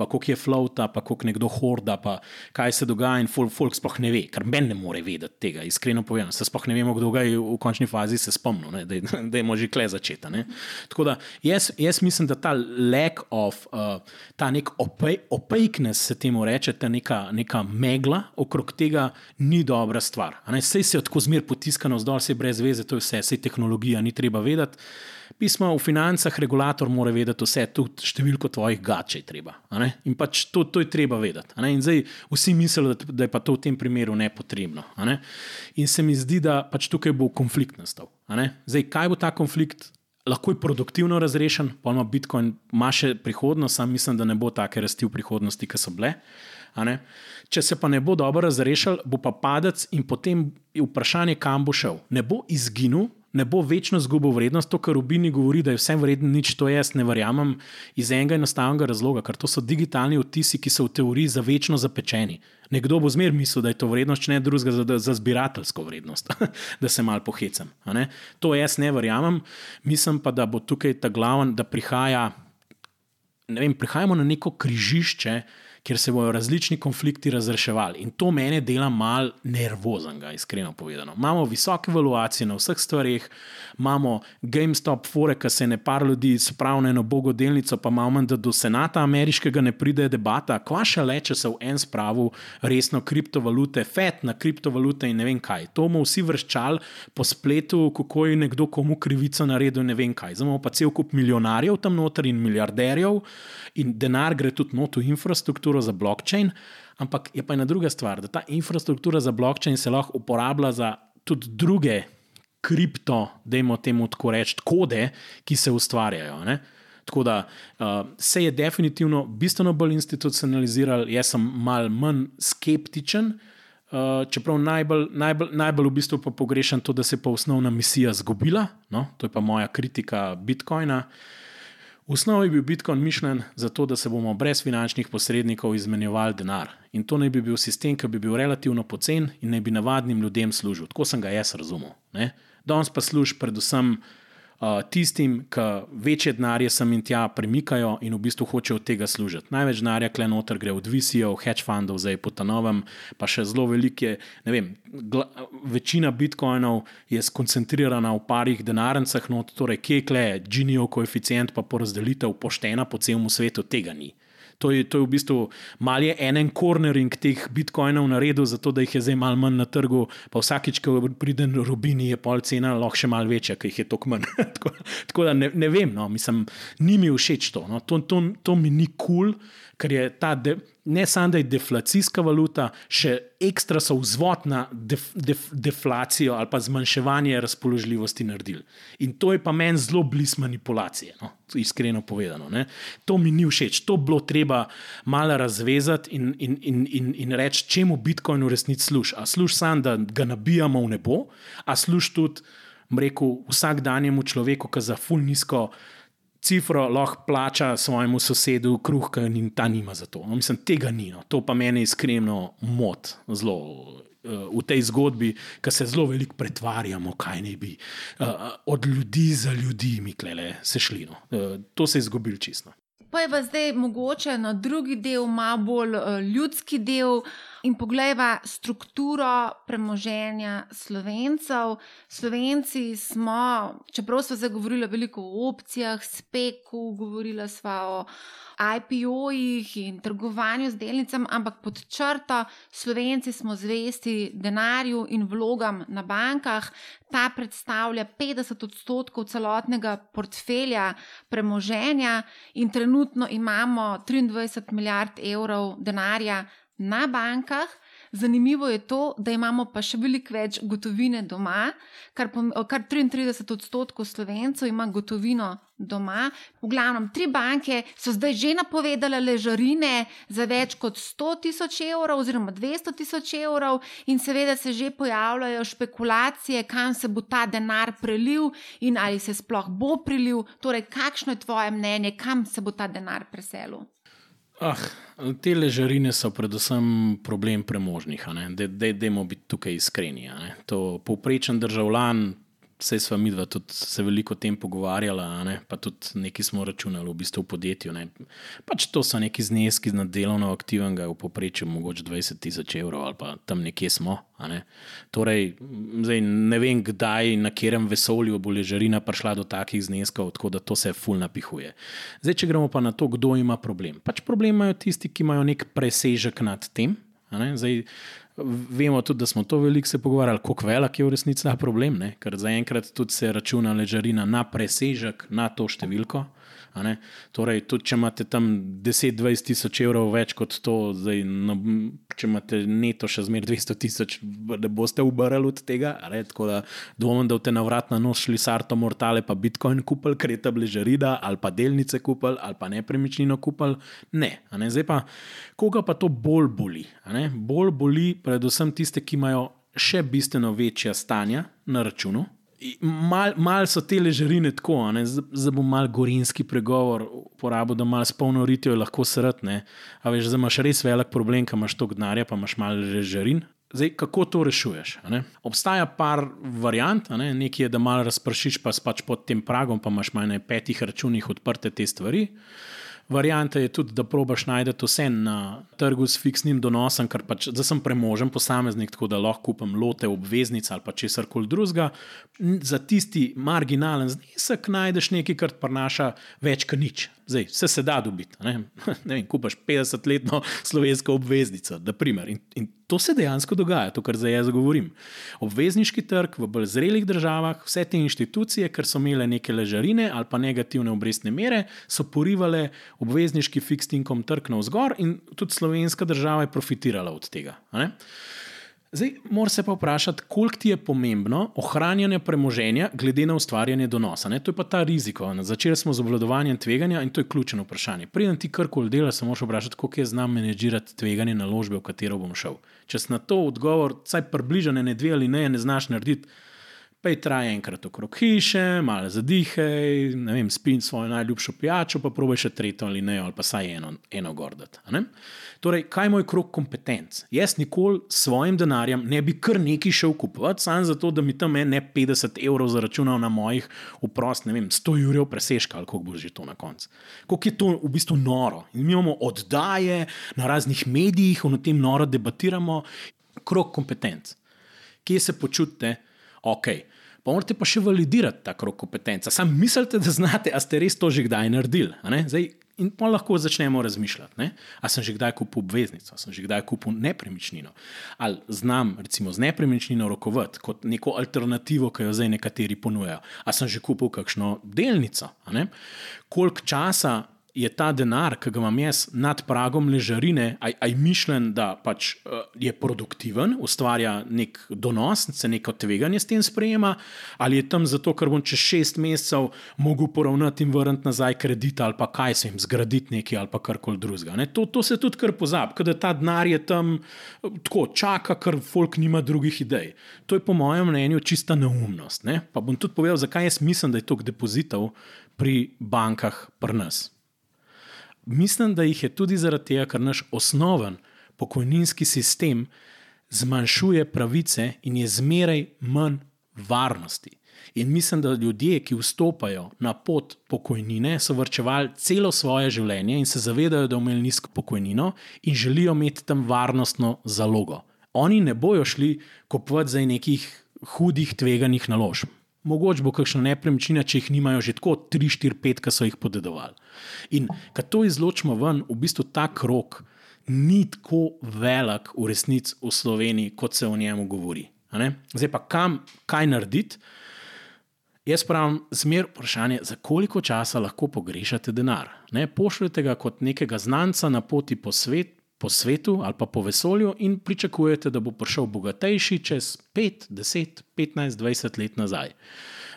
pa koliko je flota, pa koliko nekdo horda, pa kaj se dogaja in folk, folk sploh ne ve, ker men ne more vedeti tega, iskreno povedano, se sploh ne vemo, kdo ga je v končni fazi se spomnil, da, da je možje kle začeta. Ne? Tako da jaz, jaz mislim, da ta lack of, uh, ta nek opaqueness se temu reče, ta neka, neka me megla okrog tega ni dobra stvar. Sej se tako zmer potiskano zdolj, se brez veze, to je vse, sej tehnologija ni treba vedeti. Pismo v financah, regulator mora vedeti vse, tudi številko tvojih gač je treba. In pač to, to je treba vedeti. In zdaj vsi mislijo, da, da je pa to v tem primeru nepotrebno. Ne? In se mi zdi, da pač tukaj bo konflikt nastal. Zdaj, kaj bo ta konflikt? Lahko je produktivno razrešen, pa ima Bitcoin, ima še prihodnost, sam mislim, da ne bo take rasti v prihodnosti, ki so bile. Če se pa ne bo dobro razrešil, bo pa padec in potem je vprašanje, kam bo šel. Ne bo izginil, ne bo večno izgubil vrednost, to, kar Rubini govori, da je vse vredno, nič to jaz ne verjamem iz enega enostavnega razloga, ker to so digitalni odtisi, ki so v teoriji za večno zapečeni. Nekdo bo zmer mislil, da je to vrednost, ne drugega, za, za zbirateljsko vrednost, da se mal pohecam. To jaz ne verjamem, mislim pa, da bo tukaj ta glaven, da prihaja, vem, prihajamo na neko križišče kjer se bodo različni konflikti razreševali. In to mene dela mal nervoznega, iskreno povedano. Imamo visoke valuacije na vseh stvarih, imamo GameStop, fore, ki se ne par ljudi spravlja na eno bogo delnico, pa imamo, da do senata ameriškega ne pride debata, kva še le, če se v en spravu resno kriptovalute, FED na kriptovalute in ne vem kaj. To bomo vsi vrščali po spletu, kako je nekdo komu krivico naredil, ne vem kaj. Imamo pa cel kup milijonarjev tam noter in milijarderjev in denar gre tudi not v infrastrukturo infrastrukturo za blockchain, ampak je pa ena druga stvar, da ta infrastruktura za blockchain se lahko uporablja za tudi druge kripto, da imamo temu tako reči, kode, ki se ustvarjajo. Ne? Tako da uh, se je definitivno bistveno bolj institucionaliziral, jaz sem mal manj skeptičen. Uh, čeprav najbolj, najbolj, najbolj v bistvu pogrešam to, da se je pa osnovna misija zgubila, no? to je pa moja kritika Bitcoina. Uh, V osnovi je bil Bitcoin mišljen za to, da se bomo brez finančnih posrednikov izmenjevali denar. In to naj bi bil sistem, ki bi bil relativno pocen in naj bi navadnim ljudem služil. Tako sem ga jaz razumel. Danes pa služi predvsem uh, tistim, ki večje denarje sem in tja premikajo in v bistvu hočejo od tega služiti. Največ denarja kle noter gre od VC-ov, hedge fundov, zdaj po ta novem, pa še zelo velike, ne vem, večina bitcoinov je skoncentrirana v parih denarnicah, no, torej kje je kle, Ginijev koeficient pa porazdelitev poštena po celem svetu, tega ni. To je, to je v bistvu malo en cornering teh bitcoinov naredil, zato da jih je zdaj malo manj na trgu, pa vsakič, ko pride Rubini, je pol cena lahko še malo večja, ker jih je toliko manj. tako, tako da ne, ne vem, no, mislim, ni mi všeč to. No. To, to, to mi ni kul, cool, ker je ta. De, ne samo da je deflacijska valuta, še ekstra so vzvod na def, def, deflacijo ali pa zmanjševanje razpoložljivosti naredili. In to je pa meni zelo blizu manipulacije, no? iskreno povedano. Ne? To mi ni všeč, to bilo treba malo razvezati in, in, in, in, in reči, čemu Bitcoin v resnici služi. A služi samo, da ga nabijamo v nebo, a služi tudi, rekel, vsakdanjemu človeku, ki za ful nizko cifro lahko plača svojemu sosedu kruh, in ta nima za to. No, mislim, tega ni. No. To pa meni iskreno mot zelo. Uh, v tej zgodbi, ki se zelo veliko pretvarjamo, kaj ne bi uh, od ljudi za ljudi, mi klele, se šli. No. Uh, to se je zgodilo čisto. Pa je pa zdaj mogoče na drugi del, malo bolj ljudski del. Uh, In poglejva strukturo premoženja slovencev. Slovenci smo, čeprav smo zagovorili veliko o opcijah, speku, govorili smo o IPO-jih in trgovanju z delnicami, ampak pod črto, Slovenci smo zvesti denarju in vlogam na bankah. Ta predstavlja 50 odstotkov celotnega portfelja premoženja, in trenutno imamo 23 milijard evrov denarja na bankah, Zanimivo je to, da imamo pa še veliko več gotovine doma, kar, kar 33 odstotkov slovencev ima gotovino doma. V glavnem, tri banke so zdaj že napovedale ležarine za več kot 100 tisoč evrov oziroma 200 tisoč evrov in seveda se že pojavljajo špekulacije, kam se bo ta denar prelil in ali se sploh bo prelil. Torej, kakšno je tvoje mnenje, kam se bo ta denar preselil? Ah, te ležarine so predvsem problem premožnih. Dajmo biti tukaj iskreni. To povprečen državljan, Vse smo mi dva tudi se veliko o tem pogovarjali, pa tudi nekaj smo računali v bistvu v podjetju. Ne. Pač to so neki zneski na delovno aktivnega, v povprečju mogoče 20 tisoč evrov ali pa tam nekje smo. Ne. Torej, zdaj, ne vem, kdaj, na katerem vesolju bo ležarina prišla do takih zneskov, tako da to se ful napihuje. Zdaj, če gremo pa na to, kdo ima problem. Pač problem imajo tisti, ki imajo nek presežek nad tem. Zdaj, Vemo tudi, da smo to veliko se pogovarjali, kako velik je v resnici ta problem, ne? ker zaenkrat tudi se računa ležarina na presežek, na to številko. Torej, tudi če imate tam 10-20 tisoč evrov več kot to, zdaj, no, če imate neto še zmeraj 200 tisoč, da boste ubrali od tega. Tako da dvomim, da boste na vrat na nos šli sarto mortale, pa bitcoin kupili, ker je ta bližarida, ali pa delnice kupili, ali pa nepremičnino kupili. Ne. ne. Zdaj pa, koga pa to bolj boli? Bolj boli predvsem tiste, ki imajo še bistveno večja stanja na računu. Mal, mal so te ležerine tako, zdaj bom mal gorinski pregovor uporabil, da mal spolno ritijo lahko srtne. A veš, zdaj imaš res velik problem, ker imaš toliko denarja, pa imaš mal ležerin. Zdaj, kako to rešuješ? Obstaja par variant, ne? nekaj je, da malo razpršiš, pa spač pod tem pragom, pa imaš na petih računih odprte te stvari. Varianta je tudi, da probaš najti vse na trgu s fiksnim donosom, ker pač zdaj sem premožen posameznik, tako da lahko kupim lote, obveznice ali pa česar koli drugega. Za tisti marginalen znesek najdeš nekaj, kar prinaša več kot nič. Zdaj, vse se da dobiti. Ne? ne vem, kupaš 50-letno slovensko obveznico, da primer. In, in to se dejansko dogaja, to, kar zdaj jaz govorim. Obvezniški trg v bolj zrelih državah, vse te inštitucije, ker so imele neke ležarine ali pa negativne obrestne mere, so porivale obvezniški fiksed income trg na vzgor in tudi slovenska država je profitirala od tega. Zdaj, moraš se pa vprašati, koliko ti je pomembno ohranjanje premoženja, glede na ustvarjanje donosa. Ne? To je pa ta riziko. Začeli smo z obvladovanjem tveganja in to je ključno vprašanje. Preden ti karkoli delaš, se moraš vprašati, kako je znam menedžirati tveganje naložbe, v katero bom šel. Če si na to odgovor, vsaj približene ne dve ali ne, ne znaš narediti. Pej traje enkrat okrog hiše, malo zadihaj, ne vem, spin svojo najljubšo pijačo, pa probaj še tretjo ali ne, ali pa saj eno, eno gordati. Torej, kaj je moj krok kompetenc? Jaz nikoli s svojim denarjem ne bi kar nekaj šel kupovati, samo zato, da mi tam ne 50 evrov zaračunal na mojih uprost, ne vem, 100 jurjev presežka ali kako bo že to na koncu. Kako je to v bistvu noro. In mi imamo oddaje na raznih medijih, o tem noro debatiramo. Krok kompetenc. Kje se počutite? Ok, pa morate pa še validirati ta krok kompetenca. Sam mislite, da znate, a ste res to že kdaj naredili. Zdaj, in pa lahko začnemo razmišljati. Ne? A sem že kdaj kupil obveznico, sem že kdaj kupil nepremičnino. Ali znam, recimo, z nepremičnino rokovati kot neko alternativo, ki jo zdaj nekateri ponujajo. A sem že kupil kakšno delnico. Koliko časa je ta denar, ki ga imam jaz nad pragom ležarine, aj, aj mišljen, da pač, uh, je produktiven, ustvarja nek donos, se neko tveganje s tem sprejema, ali je tam zato, ker bom čez šest mesecev mogel poravnati in vrniti nazaj kredit, ali pa kaj se jim zgraditi nekaj, ali pa karkoli drugega. To, to se tudi kar pozabi, da ta denar je tam uh, tako čaka, ker folk nima drugih idej. To je po mojem mnenju čista neumnost. Ne? Pa bom tudi povedal, zakaj jaz mislim, da je toliko depozitov pri bankah pri nas mislim, da jih je tudi zaradi tega, ker naš osnoven pokojninski sistem zmanjšuje pravice in je zmeraj manj varnosti. In mislim, da ljudje, ki vstopajo na pot pokojnine, so vrčevali celo svoje življenje in se zavedajo, da imajo nizko pokojnino in želijo imeti tam varnostno zalogo. Oni ne bojo šli kupovati za nekih hudih, tveganih naložb. Mogoče bo kakšna nepremičnina, če jih nimajo že tako 3, 4, 5, ki so jih podedovali. In ko to izločimo ven, v bistvu ta krok ni tako velik v resnici v Sloveniji, kot se o njemu govori. Zdaj pa kam, kaj narediti? Jaz pravim, zmer vprašanje, za koliko časa lahko pogrešate denar. Ne, pošljete ga kot nekega znanca na poti po svet, po svetu ali pa po vesolju in pričakujete, da bo prišel bogatejši čez 5, 10, 15, 20 let nazaj.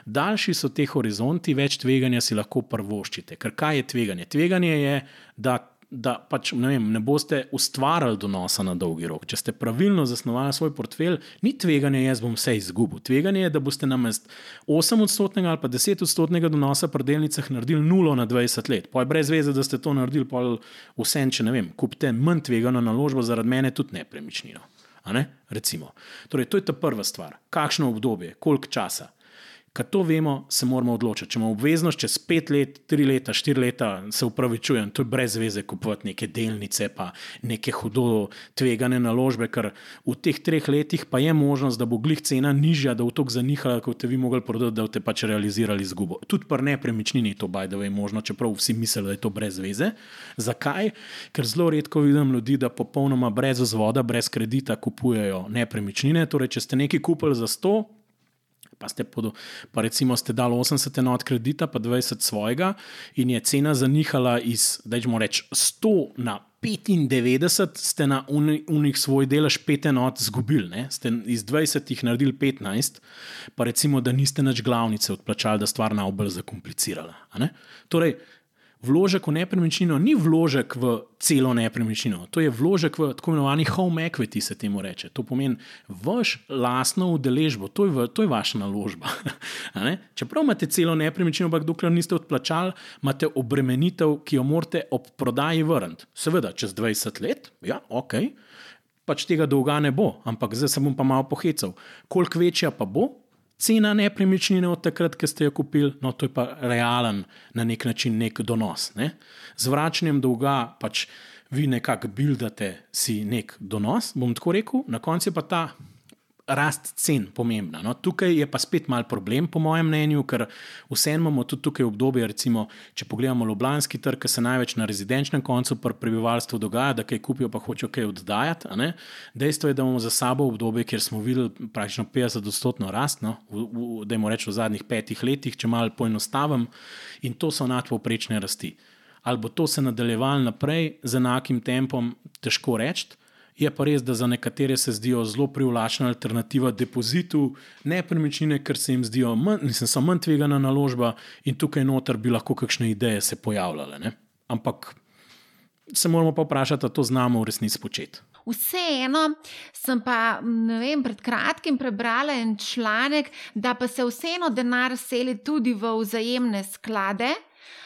Daljši so ti horizonti, več tveganja si lahko prvoščite. Ker kaj je tveganje? Tveganje je, da da pač, ne, vem, ne boste ustvarjali donosa na dolgi rok. Če ste pravilno zasnovali svoj portfelj, ni tveganje, jaz bom vse izgubil. Tveganje je, da boste namest 8-odstotnega ali pa 10-odstotnega donosa pri delnicah naredili 0 na 20 let. Pa je brez veze, da ste to naredili, pa vse, če ne vem, kupite manj tvegano naložbo, zaradi mene tudi nepremičnino. Ne? Torej, to je ta prva stvar. Kakšno obdobje, koliko časa. Kad to vemo, se moramo odločiti. Če imamo obveznost čez pet let, tri leta, štiri leta, se upravičujem, to je brez veze kupovati neke delnice, pa neke hudo tvegane naložbe, ker v teh treh letih pa je možnost, da bo glih cena nižja, da bo to zanihala, kot te vi mogli prodati, da boste pač realizirali izgubo. Tudi pri nepremičnini je to bajdove možno, čeprav vsi mislijo, da je to brez veze. Zakaj? Ker zelo redko vidim ljudi, da popolnoma brez vzvoda, brez kredita kupujejo nepremičnine. Torej, če ste nekaj kupili za 100, pa ste, pod, pa recimo ste dali 80 enot kredita, pa 20 svojega, in je cena zanihala iz, da rečemo, 100 na 95, ste na unih svoj delež 5 enot izgubili, ne? ste iz 20 jih naredili 15, pa recimo, da niste več glavnice odplačali, da stvar na obl zakomplicirala. Torej, vložek v nepremičnino ni vložek v celo nepremičnino, to je vložek v tako imenovani home equity, se temu reče. To pomeni vaš lastno udeležbo, to je, v, to je vaša naložba. Čeprav imate celo nepremičnino, ampak dokler niste odplačali, imate obremenitev, ki jo morate ob prodaji vrniti. Seveda, čez 20 let, ja, ok. Pač tega dolga ne bo, ampak zdaj se bom pa malo pohecal. Koliko večja pa bo, cena nepremičnine od takrat, ko ste jo kupili, no to je pa realen na nek način nek donos. Ne? Z vračanjem dolga pač vi nekako buildate si nek donos, bom tako rekel, na koncu pa ta rast cen pomembna. No, tukaj je pa spet mal problem, po mojem mnenju, ker vseeno imamo tudi tukaj obdobje, recimo, če pogledamo Ljubljanski trg, ki se največ na rezidenčnem koncu pri prebivalstvu dogaja, da kaj kupijo, pa hočejo kaj oddajati. Dejstvo je, da imamo za sabo obdobje, kjer smo videli praktično 50-odstotno rast, no, da jim rečemo v zadnjih petih letih, če malo poenostavim, in to so nadpoprečne rasti. Ali bo to se nadaljevalo naprej z enakim tempom, težko reči. Je pa res, da za nekatere se zdijo zelo privlačna alternativa depozitu, nepremičnine, ker se jim zdijo manj, so manj tvegana naložba in tukaj noter bi lahko kakšne ideje se pojavljale. Ne? Ampak se moramo pa vprašati, ali to znamo v resnici početi. Vseeno sem pa vem, pred kratkim prebrala en članek, da pa se vseeno denar seli tudi v vzajemne sklade.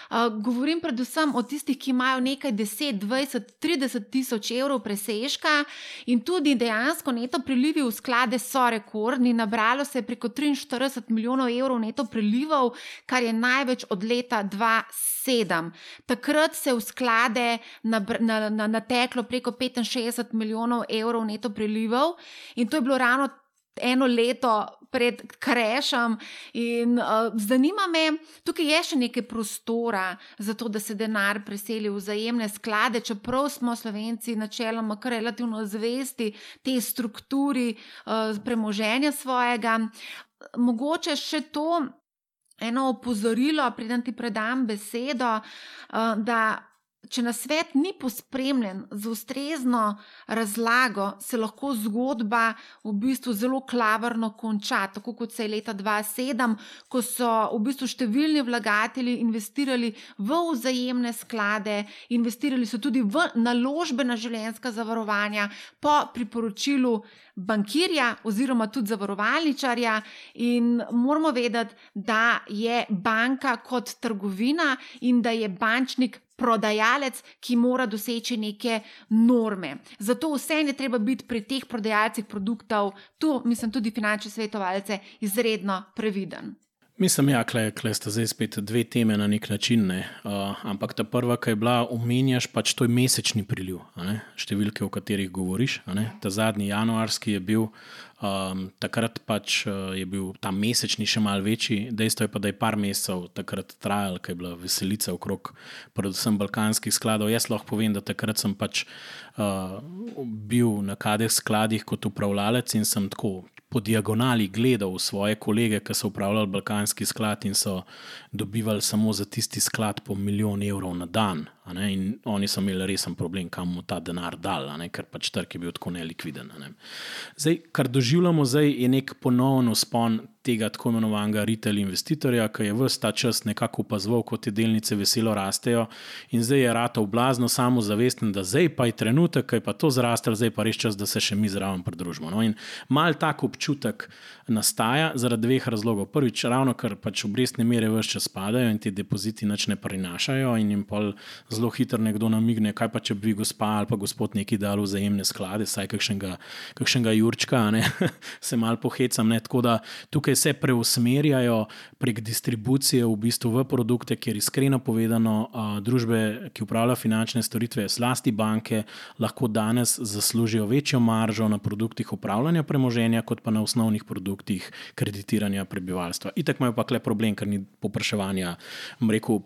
Uh, govorim predvsem o tistih, ki imajo nekaj 10, 20, 30 tisoč evrov presežka in tudi dejansko neto prilivi v sklade so rekordni. Nabralo se je preko 43 milijonov evrov neto prilivov, kar je največ od leta 2007. Takrat se je v sklade nateklo preko 65 milijonov evrov neto prilivov in to je bilo ravno eno leto pred krešem. In uh, zanima me, tukaj je še nekaj prostora za to, da se denar preseli v vzajemne sklade, čeprav smo Slovenci načeloma kar relativno zvesti tej strukturi uh, premoženja svojega. Mogoče še to. Eno opozorilo, preden ti predam besedo, da Če na svet ni pospremljen z ustrezno razlago, se lahko zgodba v bistvu zelo klavrno konča, tako kot se je leta 2007, ko so v bistvu številni vlagatelji investirali v vzajemne sklade, investirali so tudi v naložbena življenjska zavarovanja po priporočilu bankirja oziroma tudi zavarovalničarja. In moramo vedeti, da je banka kot trgovina in da je bančnik prodajalec, ki mora doseči neke norme. Zato vse je treba biti pri teh prodajalcih produktov, tu mislim tudi finančne svetovalce, izredno previden. Mislim, ja, klej, klej sta zdaj spet dve teme na nek način. Ne. Uh, ampak ta prva, ki je bila, omenjaš pač to je mesečni priliv, številke, o katerih govoriš. Ta zadnji januarski je bil, um, takrat pač uh, je bil ta mesečni še mal večji. Dejstvo je pa, da je par mesecev takrat trajal, ker je bila veselica okrog, predvsem balkanskih skladov. Jaz lahko povem, da takrat sem pač uh, bil na kadeh skladih kot upravljalec in sem tako po diagonali gledal svoje kolege, ki so upravljali Balkanski sklad in so dobivali samo za tisti sklad po milijon evrov na dan. In oni so imeli resen problem, kam mu ta denar dal, ker pač trg je bil tako nelikviden. Ne? Zdaj, kar doživljamo zdaj, je nek ponovno spon tega tako imenovanega retail investitorja, ki je vse ta čas nekako opazoval, kot te delnice veselo rastejo, in zdaj je rata oblazno samozavesten, da zdaj pa je trenutek, ki je pa to zrastel, zdaj pa res čas, da se še mi zraven pridružimo. No? In mal tak občutek nastaja zaradi dveh razlogov. Prvič, ravno ker pač obrestne mere vse čas spadajo in ti depoziti nič ne prinašajo, in jim pa zelo hitro nekdo namigne, kaj pa če bi gospa ali pa gospod neki dal vzajemne sklade, saj kakšnega, kakšnega Jurčka, ne? se mal pohecam. Ne? Tako da tukaj se preusmerjajo prek distribucije v bistvu v produkte, kjer iskreno povedano, družbe, ki upravljajo finančne storitve, slasti banke, lahko danes zaslužijo večjo maržo na produktih upravljanja premoženja, kot pa na osnovnih produktih kreditiranja prebivalstva. Itak imajo pa le problem, ker ni popraševanja, rekel,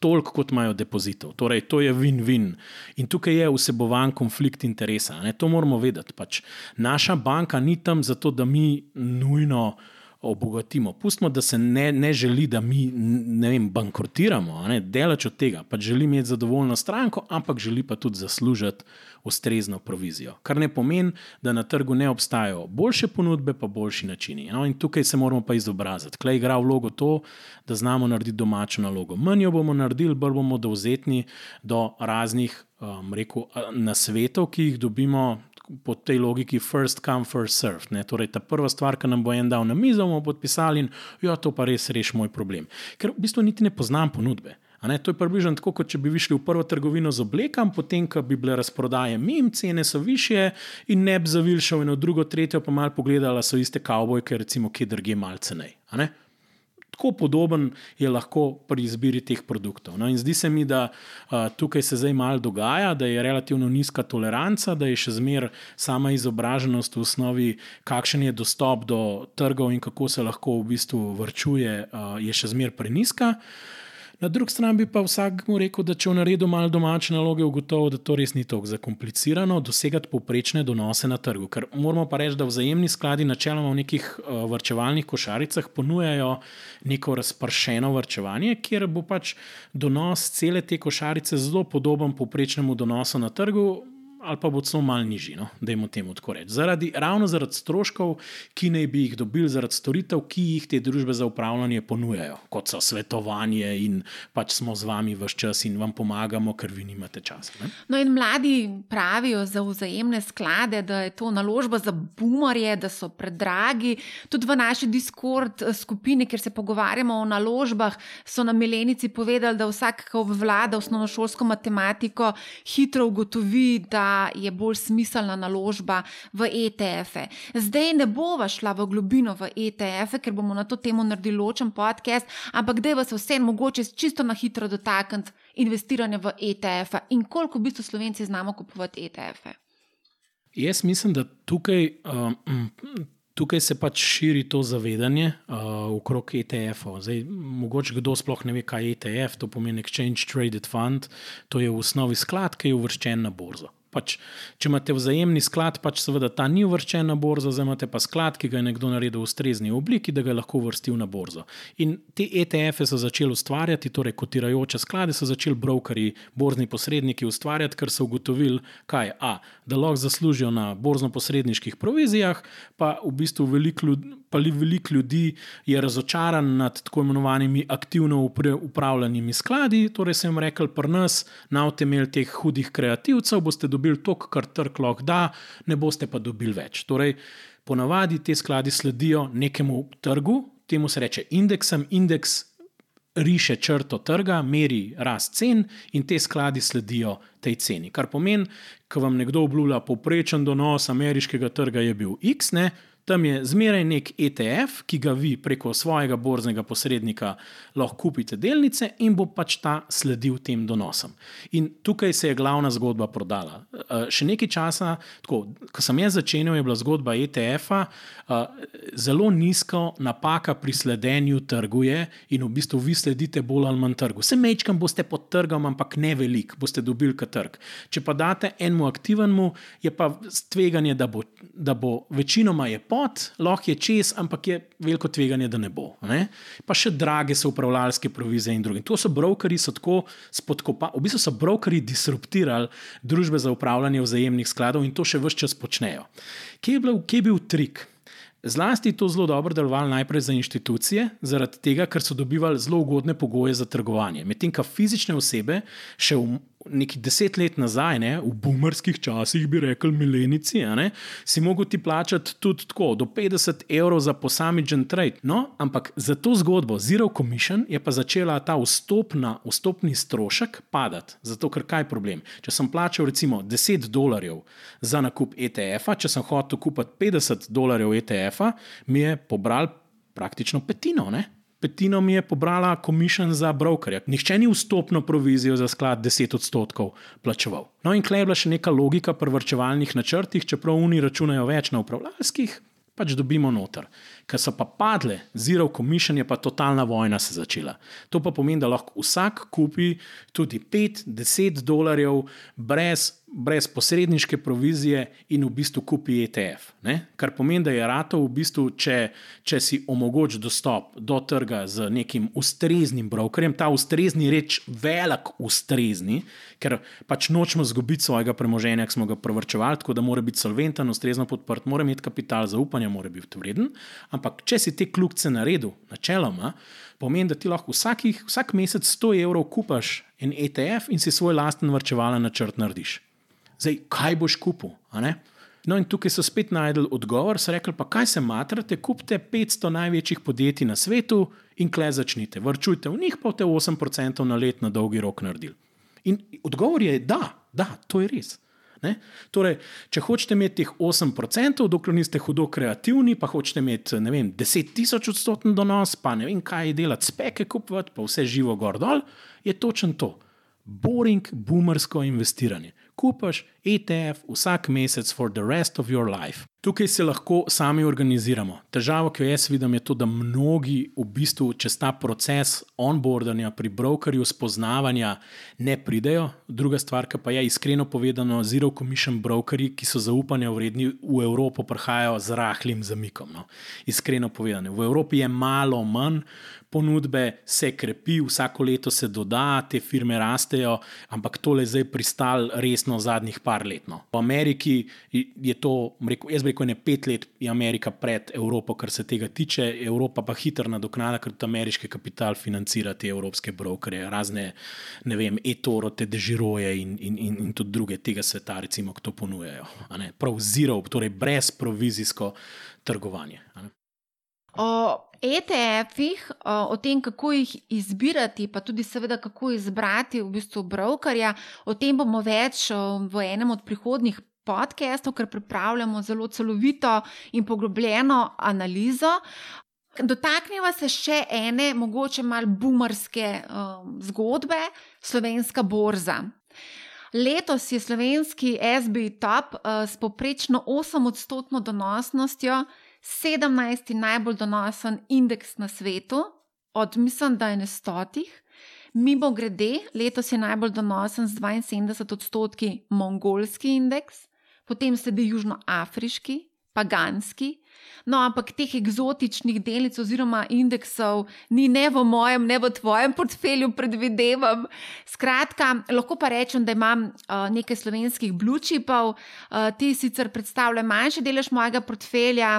toliko kot imajo depozitov. Torej, to je win-win. In tukaj je vsebovan konflikt interesa. Ne? To moramo vedeti. Pač naša banka ni tam zato, da mi nujno obogatimo. Pustimo, da se ne, ne želi, da mi vem, bankrotiramo, delač od tega. Pač želi imeti zadovoljno stranko, ampak želi pa tudi zaslužiti ustrezno provizijo. Kar ne pomeni, da na trgu ne obstajajo boljše ponudbe, pa boljši načini. No, in tukaj se moramo pa izobraziti. Klej igra vlogo to, da znamo narediti domačo nalogo. Manj jo bomo naredili, bolj bomo dovzetni do raznih um, rekel, nasvetov, ki jih dobimo po tej logiki, first come, first serve. Ne? Torej, ta prva stvar, ki nam bo en dal na mizo, bomo podpisali in jo, to pa res reši moj problem. Ker v bistvu niti ne poznam ponudbe. To je približno tako, kot če bi šli v prvo trgovino z oblekami, potem, ko bi bile razprodaje mim, cene so više, in ne bi zavil šel v drugo, tretjo pa mal pogledala, so iste kavbojke, recimo, ki drugje malce nej. Tako podoben je lahko pri izbiri teh produktov. No, in zdi se mi, da uh, tukaj se zdaj malo dogaja, da je relativno nizka toleranca, da je še zmeraj sama izobraženost v osnovi, kakšen je dostop do trgov in kako se lahko v bistvu vrčuje, uh, je še zmeraj preniska. Na drugi strani bi pa vsak mu rekel, da če v naredu malo domače naloge, ugotovi, da to res ni tako zakomplicirano, dosegati poprečne donose na trgu. Ker moramo pa reči, da vzajemni skladi načeloma v nekih uh, vrčevalnih košaricah ponujajo neko razpršeno vrčevanje, kjer bo pač donos cele te košarice zelo podoben poprečnemu donosu na trgu ali pa bo celo malo nižji, no? da jim temu tako reči. Zaradi, ravno zaradi stroškov, ki naj bi jih dobili, zaradi storitev, ki jih te družbe za upravljanje ponujajo, kot so svetovanje in pač smo z vami v vse čas in vam pomagamo, ker vi nimate časa. Ne? No, in mladi pravijo za vzajemne sklade, da je to naložba za bumarje, da so predragi. Tudi v naši Discord eh, skupini, kjer se pogovarjamo o naložbah, so nam milenici povedali, da vsak, ki obvlada osnovnošolsko matematiko, hitro ugotovi, da je bolj smiselna naložba v ETF-e. Zdaj ne bova šla v globino v ETF-e, ker bomo na to temo naredili ločen podcast, ampak da je vas vse mogoče čisto na hitro dotakniti investiranja v ETF-e in koliko v bistvu slovenci znamo kupovati ETF-e. Jaz mislim, da tukaj. Um, Tukaj se pač širi to zavedanje uh, okrog ETF-ov. Mogoče kdo sploh ne ve, kaj je ETF, to pomeni Exchange Traded Fund, to je v osnovi sklad, ki je uvrščen na borzo. Pač, če imate vzajemni sklad, pač seveda ta ni uvrščen na borzo, zdaj imate pa sklad, ki ga je nekdo naredil v ustrezni obliki, da ga lahko vrstil na borzo. In te ETF-e so začeli ustvarjati, torej kotirajoče sklade, so začeli brokeri, borzni posredniki ustvarjati, ker so ugotovili, kaj A, da lahko zaslužijo na borzno-posredniških provizijah, pa v bistvu veliko ljudi pa veliko ljudi je razočaran nad tako imenovanimi aktivno upravljanimi skladi. Torej, sem rekel, pri nas, na utemelj teh hudih kreativcev, boste dobili to, kar trg lahko da, ne boste pa dobili več. Torej, ponavadi te skladi sledijo nekemu trgu, temu se reče indeksem, indeks. Riše črto trga, meri rast cen, in te skladi sledijo tej ceni. Kar pomeni, ko vam nekdo obljublja povprečen donos ameriškega trga, je bil X, ne, Tam je zmeraj nek ETF, ki ga vi preko svojega borznega posrednika lahko kupite delnice in bo pač ta sledil tem donosom. In tukaj se je glavna zgodba prodala. Eh, še nekaj časa, tako, ko sem jaz začenjal, je bila zgodba ETF-a eh, zelo nizko, napaka pri sledenju trgu je in v bistvu vi sledite bolj ali manj trgu. Se mečkam boste pod trgom, ampak ne velik, boste dobili kar trg. Če pa date enemu aktivnemu, je pa tveganje, da bo, da bo večinoma je pod, lahko je čez, ampak je veliko tveganje, da ne bo. Ne? Pa še drage so upravljalske provizije in druge. To so brokeri, so tako spodkopali, v bistvu so brokeri disruptirali družbe za upravljanje vzajemnih skladov in to še vse čas počnejo. Kje je, bil, kje je bil trik? Zlasti je to zelo dobro delovalo najprej za inštitucije, zaradi tega, ker so dobivali zelo ugodne pogoje za trgovanje. Medtem ko fizične osebe še v neki deset let nazaj, ne, v boomerskih časih, bi rekli, milenici, ne, si mogel ti plačati tudi tako, do 50 evrov za posamičen trade. No, ampak za to zgodbo, Zero Commission, je pa začela ta vstopna, vstopni strošek padati. Zato, ker kaj je problem? Če sem plačal recimo 10 dolarjev za nakup ETF-a, če sem hotel kupiti 50 dolarjev ETF-a, mi je pobral praktično petino. Ne? Petino mi je pobrala komišen za brokerja. Nihče ni vstopno provizijo za sklad 10 odstotkov plačeval. No, in klej je bila še neka logika pri vrčevalnih načrtih, čeprav oni računajo več na upravljalskih, pač dobimo noter. Ker so pa padle, zero commission je pa totalna vojna se začela. To pa pomeni, da lahko vsak kupi tudi 5-10 dolarjev brez brez posredniške provizije in v bistvu kupi ETF. Ne? Kar pomeni, da je rato v bistvu, če, če si omogoč dostop do trga z nekim ustreznim brokerjem, ta ustrezni reč, velik ustrezni, ker pač nočemo zgubiti svojega premoženja, ki smo ga prevrčevali, tako da mora biti solventen, ustrezno podprt, mora imeti kapital, zaupanje mora biti vreden. Ampak če si te kljukce naredil, načeloma, pomeni, da ti lahko vsakih, vsak mesec 100 evrov kupaš en ETF in si svoj lasten vrčevalen načrt narediš. Zdaj, kaj boš kupil? No, in tukaj so spet najdel odgovor, so rekli: pa kaj se matrate, kupite 500 največjih podjetij na svetu in kle začnite, vrčujte v njih, pa te 8% na let na dolgi rok naredili. In odgovor je, da, da to je res. Torej, če hočete imeti teh 8%, dokler niste hudo kreativni, pa hočete imeti vem, 10 tisoč odstoten donos, pa ne vem, kaj delati, speke kupovati, pa vse živo gor dol, je točno to. Boring, boomersko investiranje kupaš ETF vsak mesec for the rest of your life. Tukaj se lahko sami organiziramo. Težava, ki jo jaz vidim, je to, da mnogi v bistvu čez ta proces onboardanja pri brokerju, spoznavanja, ne pridejo. Druga stvar, pa je iskreno povedano, zero commission brokeri, ki so zaupanja vredni v Evropo, prihajajo z rahlim zamikom. No. Iskreno povedano, v Evropi je malo manj, ponudbe se krepi, vsako leto se doda, te firme rastejo, ampak tole je zdaj pristal resno zadnjih par let. No. V Ameriki je to, jaz bi rekel, ne pet let je Amerika pred Evropo, kar se tega tiče, Evropa pa hitro nadoknada, ker tudi ameriški kapital financira te evropske brokere, razne, ne vem, etoro, te dežiroje in, in, in, in tudi druge tega sveta, recimo, ki to ponujajo. Prav zero, torej brez provizijsko trgovanje. O ETF-ih, o tem, kako jih izbirati, pa tudi, seveda, kako izbrati v bistvu brokerja, o tem bomo več v enem od prihodnjih podcastov, ker pripravljamo zelo celovito in poglobljeno analizo. Dotaknemo se še ene, mogoče malo bumerske um, zgodbe, slovenska borza. Letos je slovenski SB Top uh, s poprečno 8-odstotno donosnostjo 17. najbolj donosen indeks na svetu, od mislim, da je na stotih. Mimo grede, letos je najbolj donosen z 72 odstotki mongolski indeks, potem sledi južnoafriški, paganski, No, ampak teh eksotičnih delnic oziroma indeksov ni ne v mojem, ne v tvojem portfelju, predvidevam. Skratka, lahko pa rečem, da imam uh, nekaj slovenskih blučipov, uh, ti sicer predstavljajo manjši delež mojega portfelja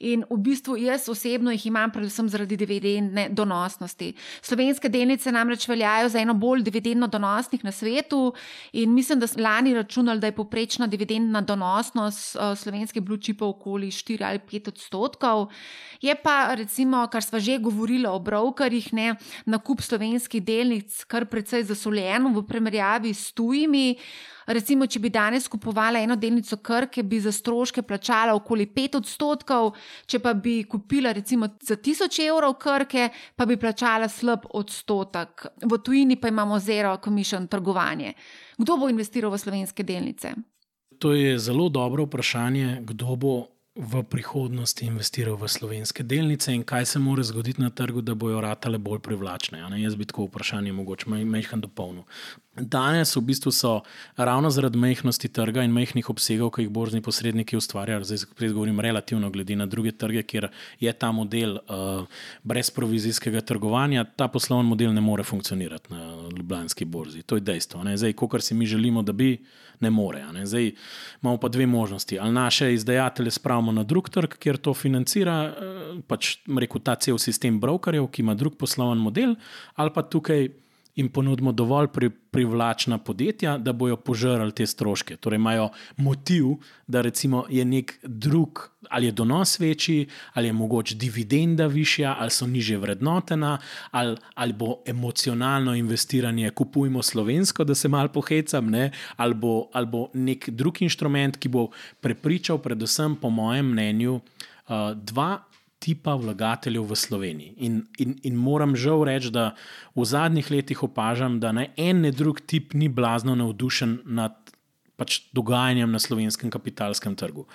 in v bistvu jaz osebno jih imam predvsem zaradi dividendne donosnosti. Slovenske delnice namreč veljajo za eno bolj dividendno donosnih na svetu in mislim, da smo lani računali, da je poprečna dividendna donosnost uh, slovenskih blučipov okoli 4 ali 5 odstotkov odstotkov. Je pa, recimo, kar smo že govorili o brokerjih, ne, nakup slovenskih delnic kar precej zasoljeno v primerjavi s tujimi. Recimo, če bi danes kupovala eno delnico Krke, bi za stroške plačala okoli 5 odstotkov, če pa bi kupila recimo za 1000 evrov Krke, pa bi plačala slab odstotek. V tujini pa imamo zero commission trgovanje. Kdo bo investiral v slovenske delnice? To je zelo dobro vprašanje, kdo bo v prihodnosti investiral v slovenske delnice in kaj se mora zgoditi na trgu, da bojo ratale bolj privlačne. Jaz bi tako vprašanje mogoče mehko dopolnil. Danes v bistvu so ravno zaradi mehkosti trga in mehkih obsegov, ki jih borzni posredniki ustvarjajo, zdaj govorim relativno, glede na druge trge, kjer je ta model uh, brez provizijskega trgovanja, ta poslovni model ne more funkcionirati na Ljubljanski borzi. To je dejstvo. Zdaj, kot si mi želimo, da bi ne more. Ne. Zdaj imamo pa dve možnosti. Ali naše izdajatelje spravimo na drug trg, kjer to financira, eh, pač rekel, ta cel sistem brokerjev, ki ima drug poslovni model, ali pa tukaj jim ponudimo dovolj pri, privlačna podjetja, da bojo požrli te stroške. Torej imajo motiv, da recimo je nek drug, ali je donos večji, ali je mogoče dividenda višja, ali so niže vrednotena, ali, ali bo emocionalno investiranje, kupujmo slovensko, da se malo pohecam, ne? ali, bo, ali bo nek drug inštrument, ki bo prepričal, predvsem po mojem mnenju, uh, dva tipa vlagateljev v Sloveniji. In, in, in moram žal reči, da v zadnjih letih opažam, da ne en, ne drug tip ni blazno navdušen nad pač dogajanjem na slovenskem kapitalskem trgu.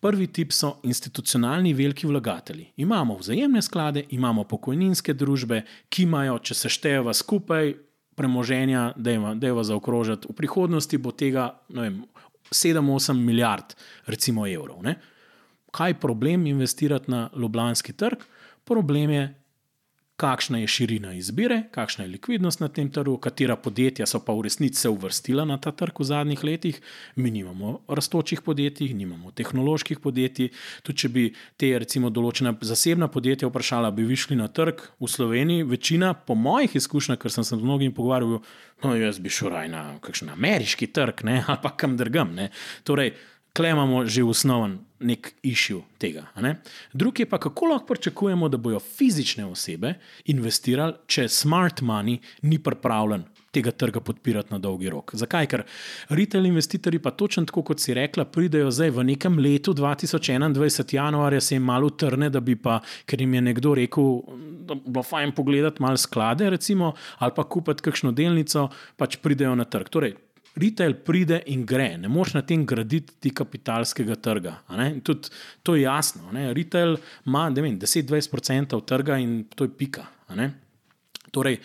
Prvi tip so institucionalni veliki vlagatelji. Imamo vzajemne sklade, imamo pokojninske družbe, ki imajo, če se štejeva skupaj, premoženja, da je va zaokrožiti. V prihodnosti bo tega 7-8 milijard, recimo, evrov. Ne? Kaj je problem investirati na ljubljanski trg? Problem je, kakšna je širina izbire, kakšna je likvidnost na tem trgu, katera podjetja so pa v resnici se uvrstila na ta trg v zadnjih letih. Mi nimamo rastočih podjetij, nimamo tehnoloških podjetij. Tudi če bi te, recimo, določena zasebna podjetja vprašala, bi vi šli na trg v Sloveniji, večina, po mojih izkušnjah, ker sem se z mnogimi pogovarjal, no, jaz bi šel raj na kakšen ameriški trg ne, ali pa kam drgam. Torej, Klej imamo že osnoven nek išil tega. Drugi pa, kako lahko pričakujemo, da bodo fizične osebe investirali, če smart money ni pripravljen tega trga podpirati na dolgi rok. Zakaj? Ker retail investitorji, pa točno tako kot si rekla, pridejo zdaj v nekem letu 2021, januarja se jim malo trne, da bi pa, ker jim je nekdo rekel, da bo fajn pogledati malo sklade, recimo, ali pa kupiti kakšno delnico, pač pridejo na trg. Torej, retail pride in gre, ne moš na tem graditi kapitalskega trga. Tudi to je jasno. Retail ima 10-20% trga in to je pika. Torej,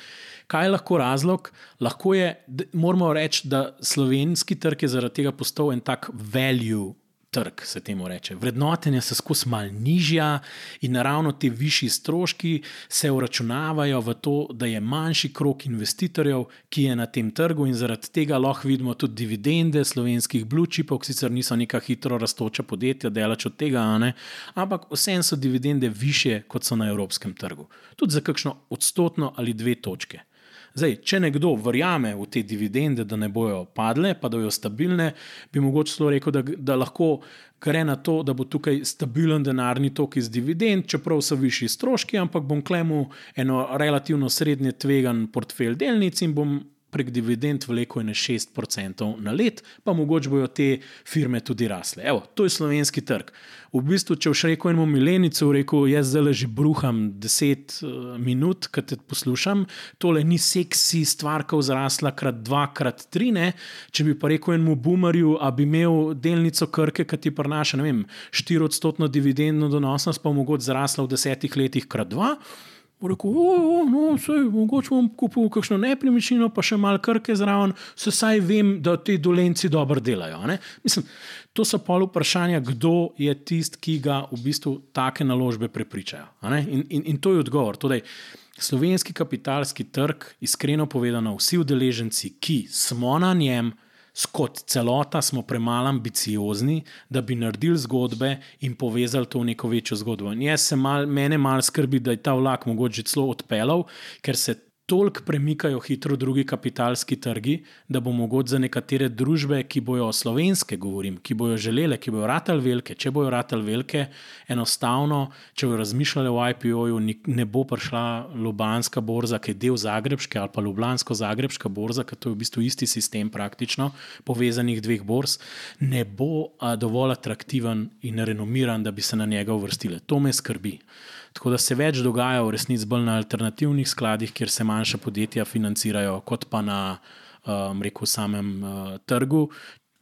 kaj je lahko razlog? Lahko je, moramo reči, da slovenski trg je zaradi tega postal en tak value trg, se temu reče. Vrednotenja so skozi mal nižja in naravno ti višji stroški se uračunavajo v to, da je manjši krok investitorjev, ki je na tem trgu in zaradi tega lahko vidimo tudi dividende slovenskih blue chipov, ki sicer niso neka hitro raztoča podjetja, delač od tega, ampak vsem so dividende više, kot so na evropskem trgu. Tudi za kakšno odstotno ali dve točke. Zdaj, če nekdo verjame v te dividende, da ne bojo padle, pa da bojo stabilne, bi mogoče celo rekel, da, da lahko gre na to, da bo tukaj stabilen denarni tok iz dividend, čeprav so višji stroški, ampak bom klemu eno relativno srednje tvegan portfelj delnic in bom prek dividend vlekel ne 6% na let, pa mogoče bojo te firme tudi rasle. Evo, to je slovenski trg. V bistvu, če boš rekel enemu milenicu, rekel, jaz zdaj že bruham 10 uh, minut, kad te poslušam, tole ni seksi stvar, ki je zrasla krat 2, krat 3. Ne? Če bi pa rekel enemu boomerju, a bi imel delnico krke, ki ti prinaša 4-odstotno dividendno donosnost, pa mogoče zrasla v desetih letih krat 2. Rekel, no, sej, mogoče bom kupil kakšno nepremičnino, pa še malo krke zraven, se saj vem, da ti dolenci dobro delajo. Mislim, to so pol vprašanja, kdo je tisti, ki ga v bistvu take naložbe prepričajo. In, in, in to je odgovor. Torej, slovenski kapitalski trg, iskreno povedano, vsi udeleženci, ki smo na njem, kot celota smo premalo ambiciozni, da bi naredili zgodbe in povezali to v neko večjo zgodbo. In jaz se mal, mene malo skrbi, da je ta vlak mogoče celo odpeljal, ker se toliko premikajo hitro drugi kapitalski trgi, da bo mogoče za nekatere družbe, ki bojo slovenske, govorim, ki bojo želele, ki bojo ratal velike, če bojo ratal velike, enostavno, če bojo razmišljali o IPO-ju, ne bo prišla Ljubljanska borza, ki je del Zagrebške ali pa Ljubljansko-Zagrebška borza, ki je v bistvu isti sistem praktično povezanih dveh borz, ne bo dovolj atraktiven in renomiran, da bi se na njega uvrstile. To me skrbi. Tako da se več dogaja v resnici bolj na alternativnih skladih, kjer se manjša podjetja financirajo, kot pa na um, rekel, samem uh, trgu.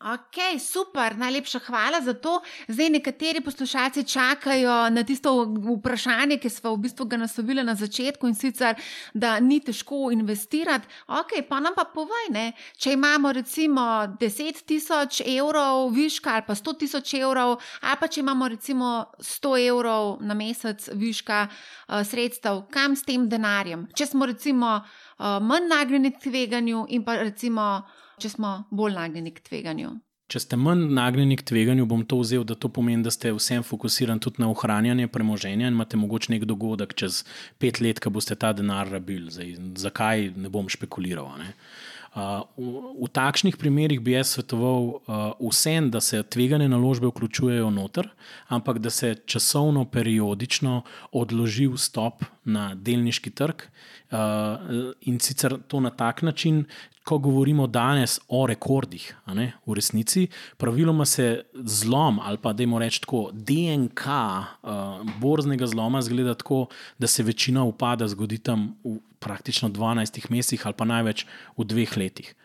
Ok, super, najlepša hvala za to. Zdaj nekateri poslušalci čakajo na tisto vprašanje, ki smo v bistvu ga naslovili na začetku in sicer, da ni težko investirati. Ok, pa nam pa povej, ne? če imamo recimo 10 tisoč evrov viška ali pa 100 tisoč evrov, ali pa če imamo recimo 100 evrov na mesec viška uh, sredstev, kam s tem denarjem? Če smo recimo uh, manj nagnjeni k tveganju in pa recimo če smo bolj nagnjeni k tveganju. Če ste manj nagnjeni k tveganju, bom to vzel, da to pomeni, da ste vsem fokusirani tudi na ohranjanje premoženja in imate mogoče nek dogodek čez pet let, ko boste ta denar rabili. Zdaj, zakaj ne bom špekuliral? Ne? Uh, v, v takšnih primerih bi jaz svetoval uh, vsem, da se tvegane naložbe vključujejo noter, ampak da se časovno, periodično odloži vstop na delniški trg uh, in sicer to na tak način, ko govorimo danes o rekordih, ne, v resnici, praviloma se zlom ali pa da imamo reči tako, DNK uh, borznega zloma zgleda tako, da se večina upada zgodi tam v praktično 12 mesecih ali pa največ v dveh letih.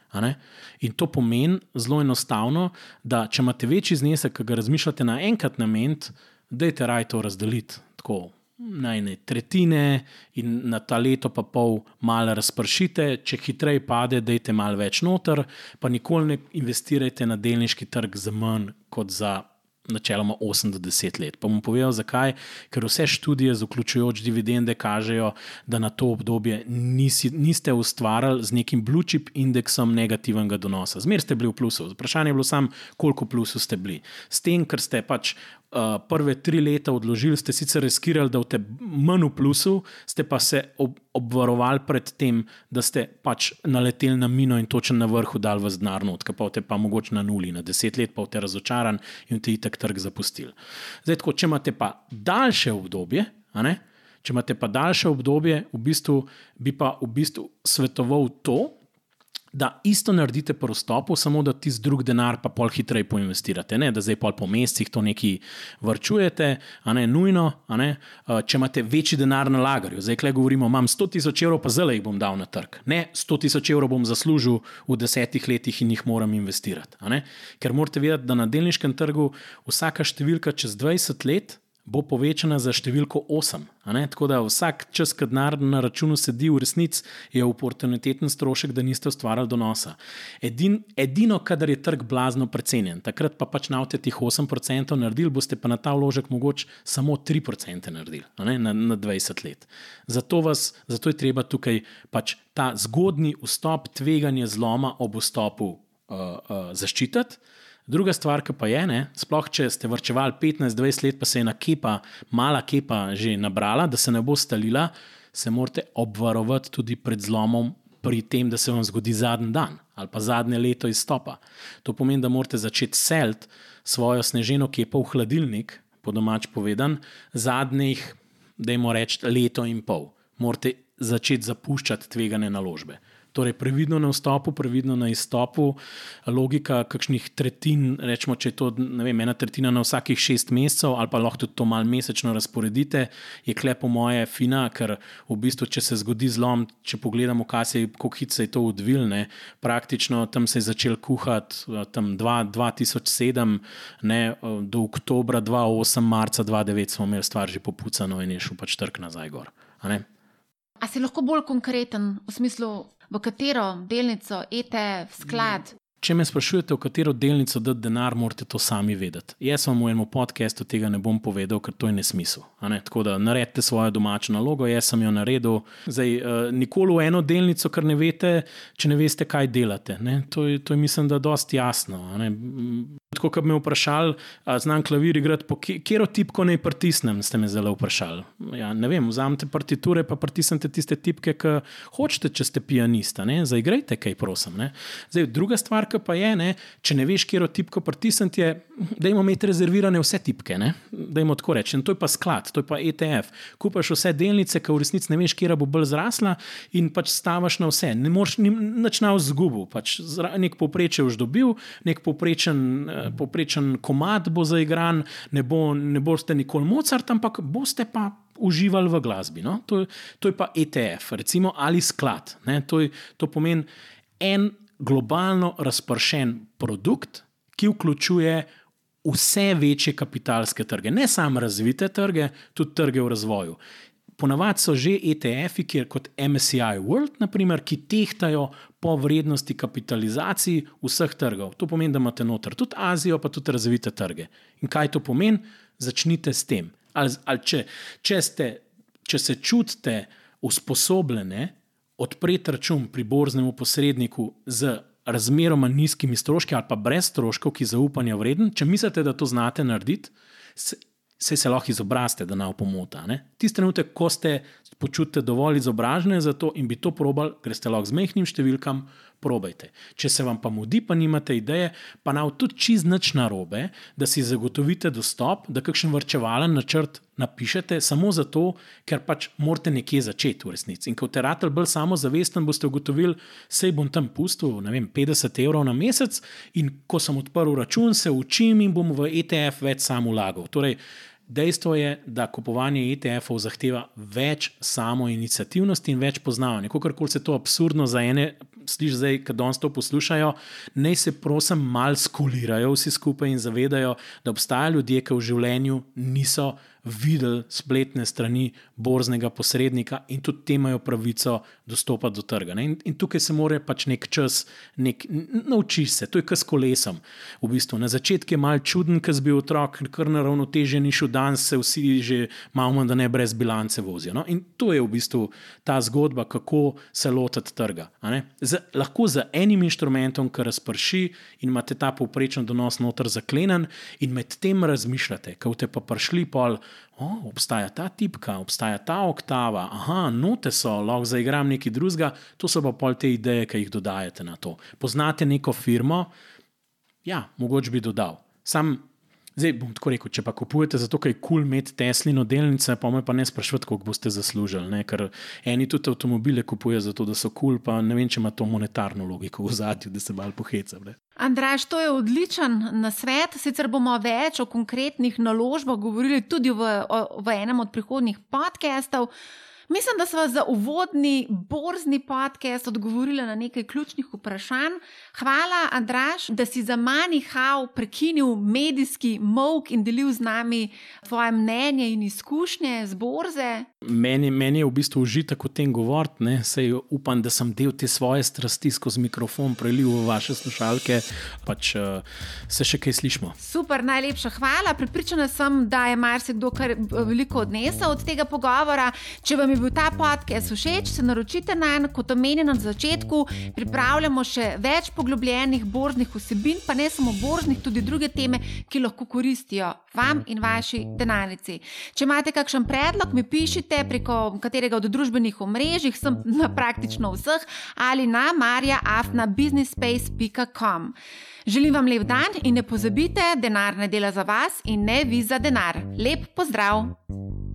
In to pomeni zelo enostavno, da če imate večji znesek, ki ga razmišljate na enkrat na ment, dajte raj to razdeliti tako na ene tretjine in na ta leto pa pol malo razpršite, če hitreje pade, dajte malo več noter, pa nikoli ne investirajte na delniški trg za manj kot za načeloma 8 do 10 let. Pa bom povedal, zakaj. Ker vse študije, vključujoč dividende, kažejo, da na to obdobje nisi, niste ustvarjali z nekim blue chip indeksom negativnega donosa. Zmer ste bili v plusu. Vprašanje je bilo samo, koliko plusu ste bili. S tem, ker ste pač uh, prve tri leta odložili, ste sicer riskirali, da boste manj v plusu, ste pa se ob, obvarovali pred tem, da ste pač naleteli na mino in točno na vrhu dal v znarno, odkar pa ste pa mogoče na nuli, na deset let pa ste razočarani in ti tak trg zapustili. Zdaj, tako, če imate pa daljše obdobje, če imate pa daljše obdobje, v bistvu, bi pa v bistvu svetoval to, da isto naredite po vstopu, samo da ti z drug denar pa pol hitreje poinvestirate, ne? da zdaj pol po mesecih to nekaj vrčujete, a ne nujno, a ne? če imate večji denar na lagarju. Zdaj, klej govorimo, imam 100 tisoč evrov, pa zelo jih bom dal na trg. Ne, 100 tisoč evrov bom zaslužil v desetih letih in jih moram investirati. Ker morate vedeti, da na delniškem trgu vsaka številka čez 20 let bo povečana za številko 8. Tako da vsak čas, ki denar na računu sedi, v resnici je oportuniteten strošek, da niste ustvarjali donosa. Edin, edino, kadar je trg blazno precenjen, takrat pa pač navte tih 8% naredili, boste pa na ta vložek mogoče samo 3% naredili na, na 20 let. Zato, vas, zato je treba tukaj pač ta zgodni vstop, tveganje zloma ob vstopu uh, uh, zaščititi. Druga stvar, ki pa je, ne, sploh če ste vrčevali 15-20 let, pa se je ena kepa, mala kepa že nabrala, da se ne bo stalila, se morate obvarovati tudi pred zlomom, pri tem, da se vam zgodi zadnji dan ali pa zadnje leto izstopa. To pomeni, da morate začeti seliti svojo sneženo kepo v hladilnik, po domač povedan, zadnjih, da jim rečemo, leto in pol. Morate začeti zapuščati tvegane naložbe. Torej, previdno na vstopu, previdno na izstopu, logika kakšnih tretjin, rečemo, če je to vem, ena tretjina na vsakih šest mesecev, ali pa lahko tudi to malo mesečno razporedite, je klepo moje fina, ker v bistvu, če se zgodi zlom, če pogledamo, se je, kako hitro se je to odvilne, praktično tam se je začel kuhati tam 2007, ne, do oktobra 2008, marca 2009 smo imeli stvar že popucano in je šel pač trg nazaj gor. A, a si lahko bolj konkreten v smislu, v katero delnico, ETF, sklad. Če me sprašujete, v katero delnico dati denar, morate to sami vedeti. Jaz vam v enem podkastu tega ne bom povedal, ker to je nesmisel. Ne? Tako da naredite svojo domačo nalogo, jaz sem jo naredil. Zdaj, uh, nikoli v eno delnico, ker ne veste, če ne veste, kaj delate. To je, to je, mislim, da dosti jasno. Tako, kot me vprašali, znam klavir igrati, kje tipko naj pritisnem, ste me zelo vprašali. Ja, ne vem, vzamete partiture, pa pritisnete tiste tipke, ki hočete, če ste pijanista. Zaigrajte kaj, prosim. Zdaj, druga stvar, ki pa je, ne, če ne veš, kje tipko pritisniti, je, da imamo imeti rezervirane vse tipke. Da imamo tako reči. To je pa sklad, to je pa ETF. Kupaš vse delnice, ki v resnici ne veš, kje bo bolj zrasla, in pač stavaš na vse. Ne moreš nič na vzgubu. Pač nek povprečje už dobil, nek povprečen. Poprečen komat bo zaigran, ne, bo, ne boste nikoli Mozart, ampak boste pa uživali v glasbi. No? To, to je pa ETF, recimo, ali sklad. To, je, to pomeni en globalno razpršen produkt, ki vključuje vse večje kapitalske trge, ne samo razvite trge, tudi trge v razvoju. Ponavadi so že ETF-i, kot MSCI World, naprimer, ki tehtajo po vrednosti kapitalizaciji vseh trgov. To pomeni, da imate noter tudi Azijo, pa tudi razvite trge. In kaj to pomeni? Začnite s tem. Ali, ali če, če, ste, če se čutite usposobljene odpreti račun pri borznemu posredniku z razmeroma nizkimi stroški ali pa brez stroškov, ki je zaupanja vreden, če mislite, da to znate narediti, se, se lahko izobrazite, da ne opomota. Tisti trenutek, ko ste počutite dovolj izobražene za to in bi to probali, greste lahko z mehkim številkam, probajte. Če se vam pa mudi, pa nimate ideje, pa nav tudi čist nič narobe, da si zagotovite dostop, da kakšen vrčevalen načrt napišete, samo zato, ker pač morate nekje začeti v resnici. In ko te ratelj bolj samozavesten, boste ugotovili, sej bom tam pustil, ne vem, 50 evrov na mesec in ko sem odprl račun, se učim in bom v ETF več sam ulagal. Torej, Dejstvo je, da kupovanje ETF-ov zahteva več samoinicijativnosti in več poznavanja. Kako se to absurdno za ene slišiš zdaj, ki danes to poslušajo, naj se prosim malo skulirajo vsi skupaj in zavedajo, da obstajajo ljudje, ki v življenju niso videli spletne strani borznega posrednika in tudi te imajo pravico dostopa do trga. In, in tukaj se mora pač nek čas nek, naučiš se, to je kot s kolesom. V bistvu. Na začetku je mal čuden, ker si bil otrok, kar naravnotežen in šel danes, se vsi že malo, da ne brez bilance vozijo. No? In to je v bistvu ta zgodba, kako se lotiti trga z, lahko z enim inštrumentom, ki razprši in imate ta povprečen donos noter zaklenen, in med tem razmišljate, ko ste pa prišli pol. Oh, obstaja ta tipka, obstaja ta oktava, aha, note so, lahko zaigram nekaj drugega, to so pa pol te ideje, ki jih dodajate na to. Poznate neko firmo, ja, mogoče bi dodal. Sam Zdaj bom tako rekel, če pa kupujete zato, ker je kul cool imeti Teslino delnice, pa me pa ne sprašujete, koliko boste zaslužili. Ne? Ker eni tudi avtomobile kupujejo zato, da so kul, cool, pa ne vem, če ima to monetarno logiko v zadju, da se mal poheca. Andraš, to je odličen nasvet. Sicer bomo več o konkretnih naložbah govorili tudi v, o, v enem od prihodnjih podcastov. Mislim, da smo za uvodni borzni podcast odgovorili na nekaj ključnih vprašanj. Hvala, Andraš, da si za manjhav prekinil medijski mok in delil z nami svoje mnenje in izkušnje z borze. Meni, meni je v bistvu užitek o tem govoriti, sej upam, da sem del te svoje strasti skozi mikrofon prelil v vaše slušalke, pač uh, se še kaj slišmo. Super, najlepša hvala. Pripričana sem, da je marsikdo kar eh, veliko odnesel od tega pogovora. Če vam je bil ta podcast všeč, se naročite na en, kot omenjeno na začetku. Pripravljamo še več poglobljenih borznih vsebin, pa ne samo borznih, tudi druge teme, ki lahko koristijo vam in vaši denarnici. Če imate kakšen predlog, mi pišite preko katerega od družbenih omrežij, sem na praktično vseh ali na marjaafnabusinessspace.com. Želim vam lep dan in ne pozabite, denar ne dela za vas in ne vi za denar. Lep pozdrav!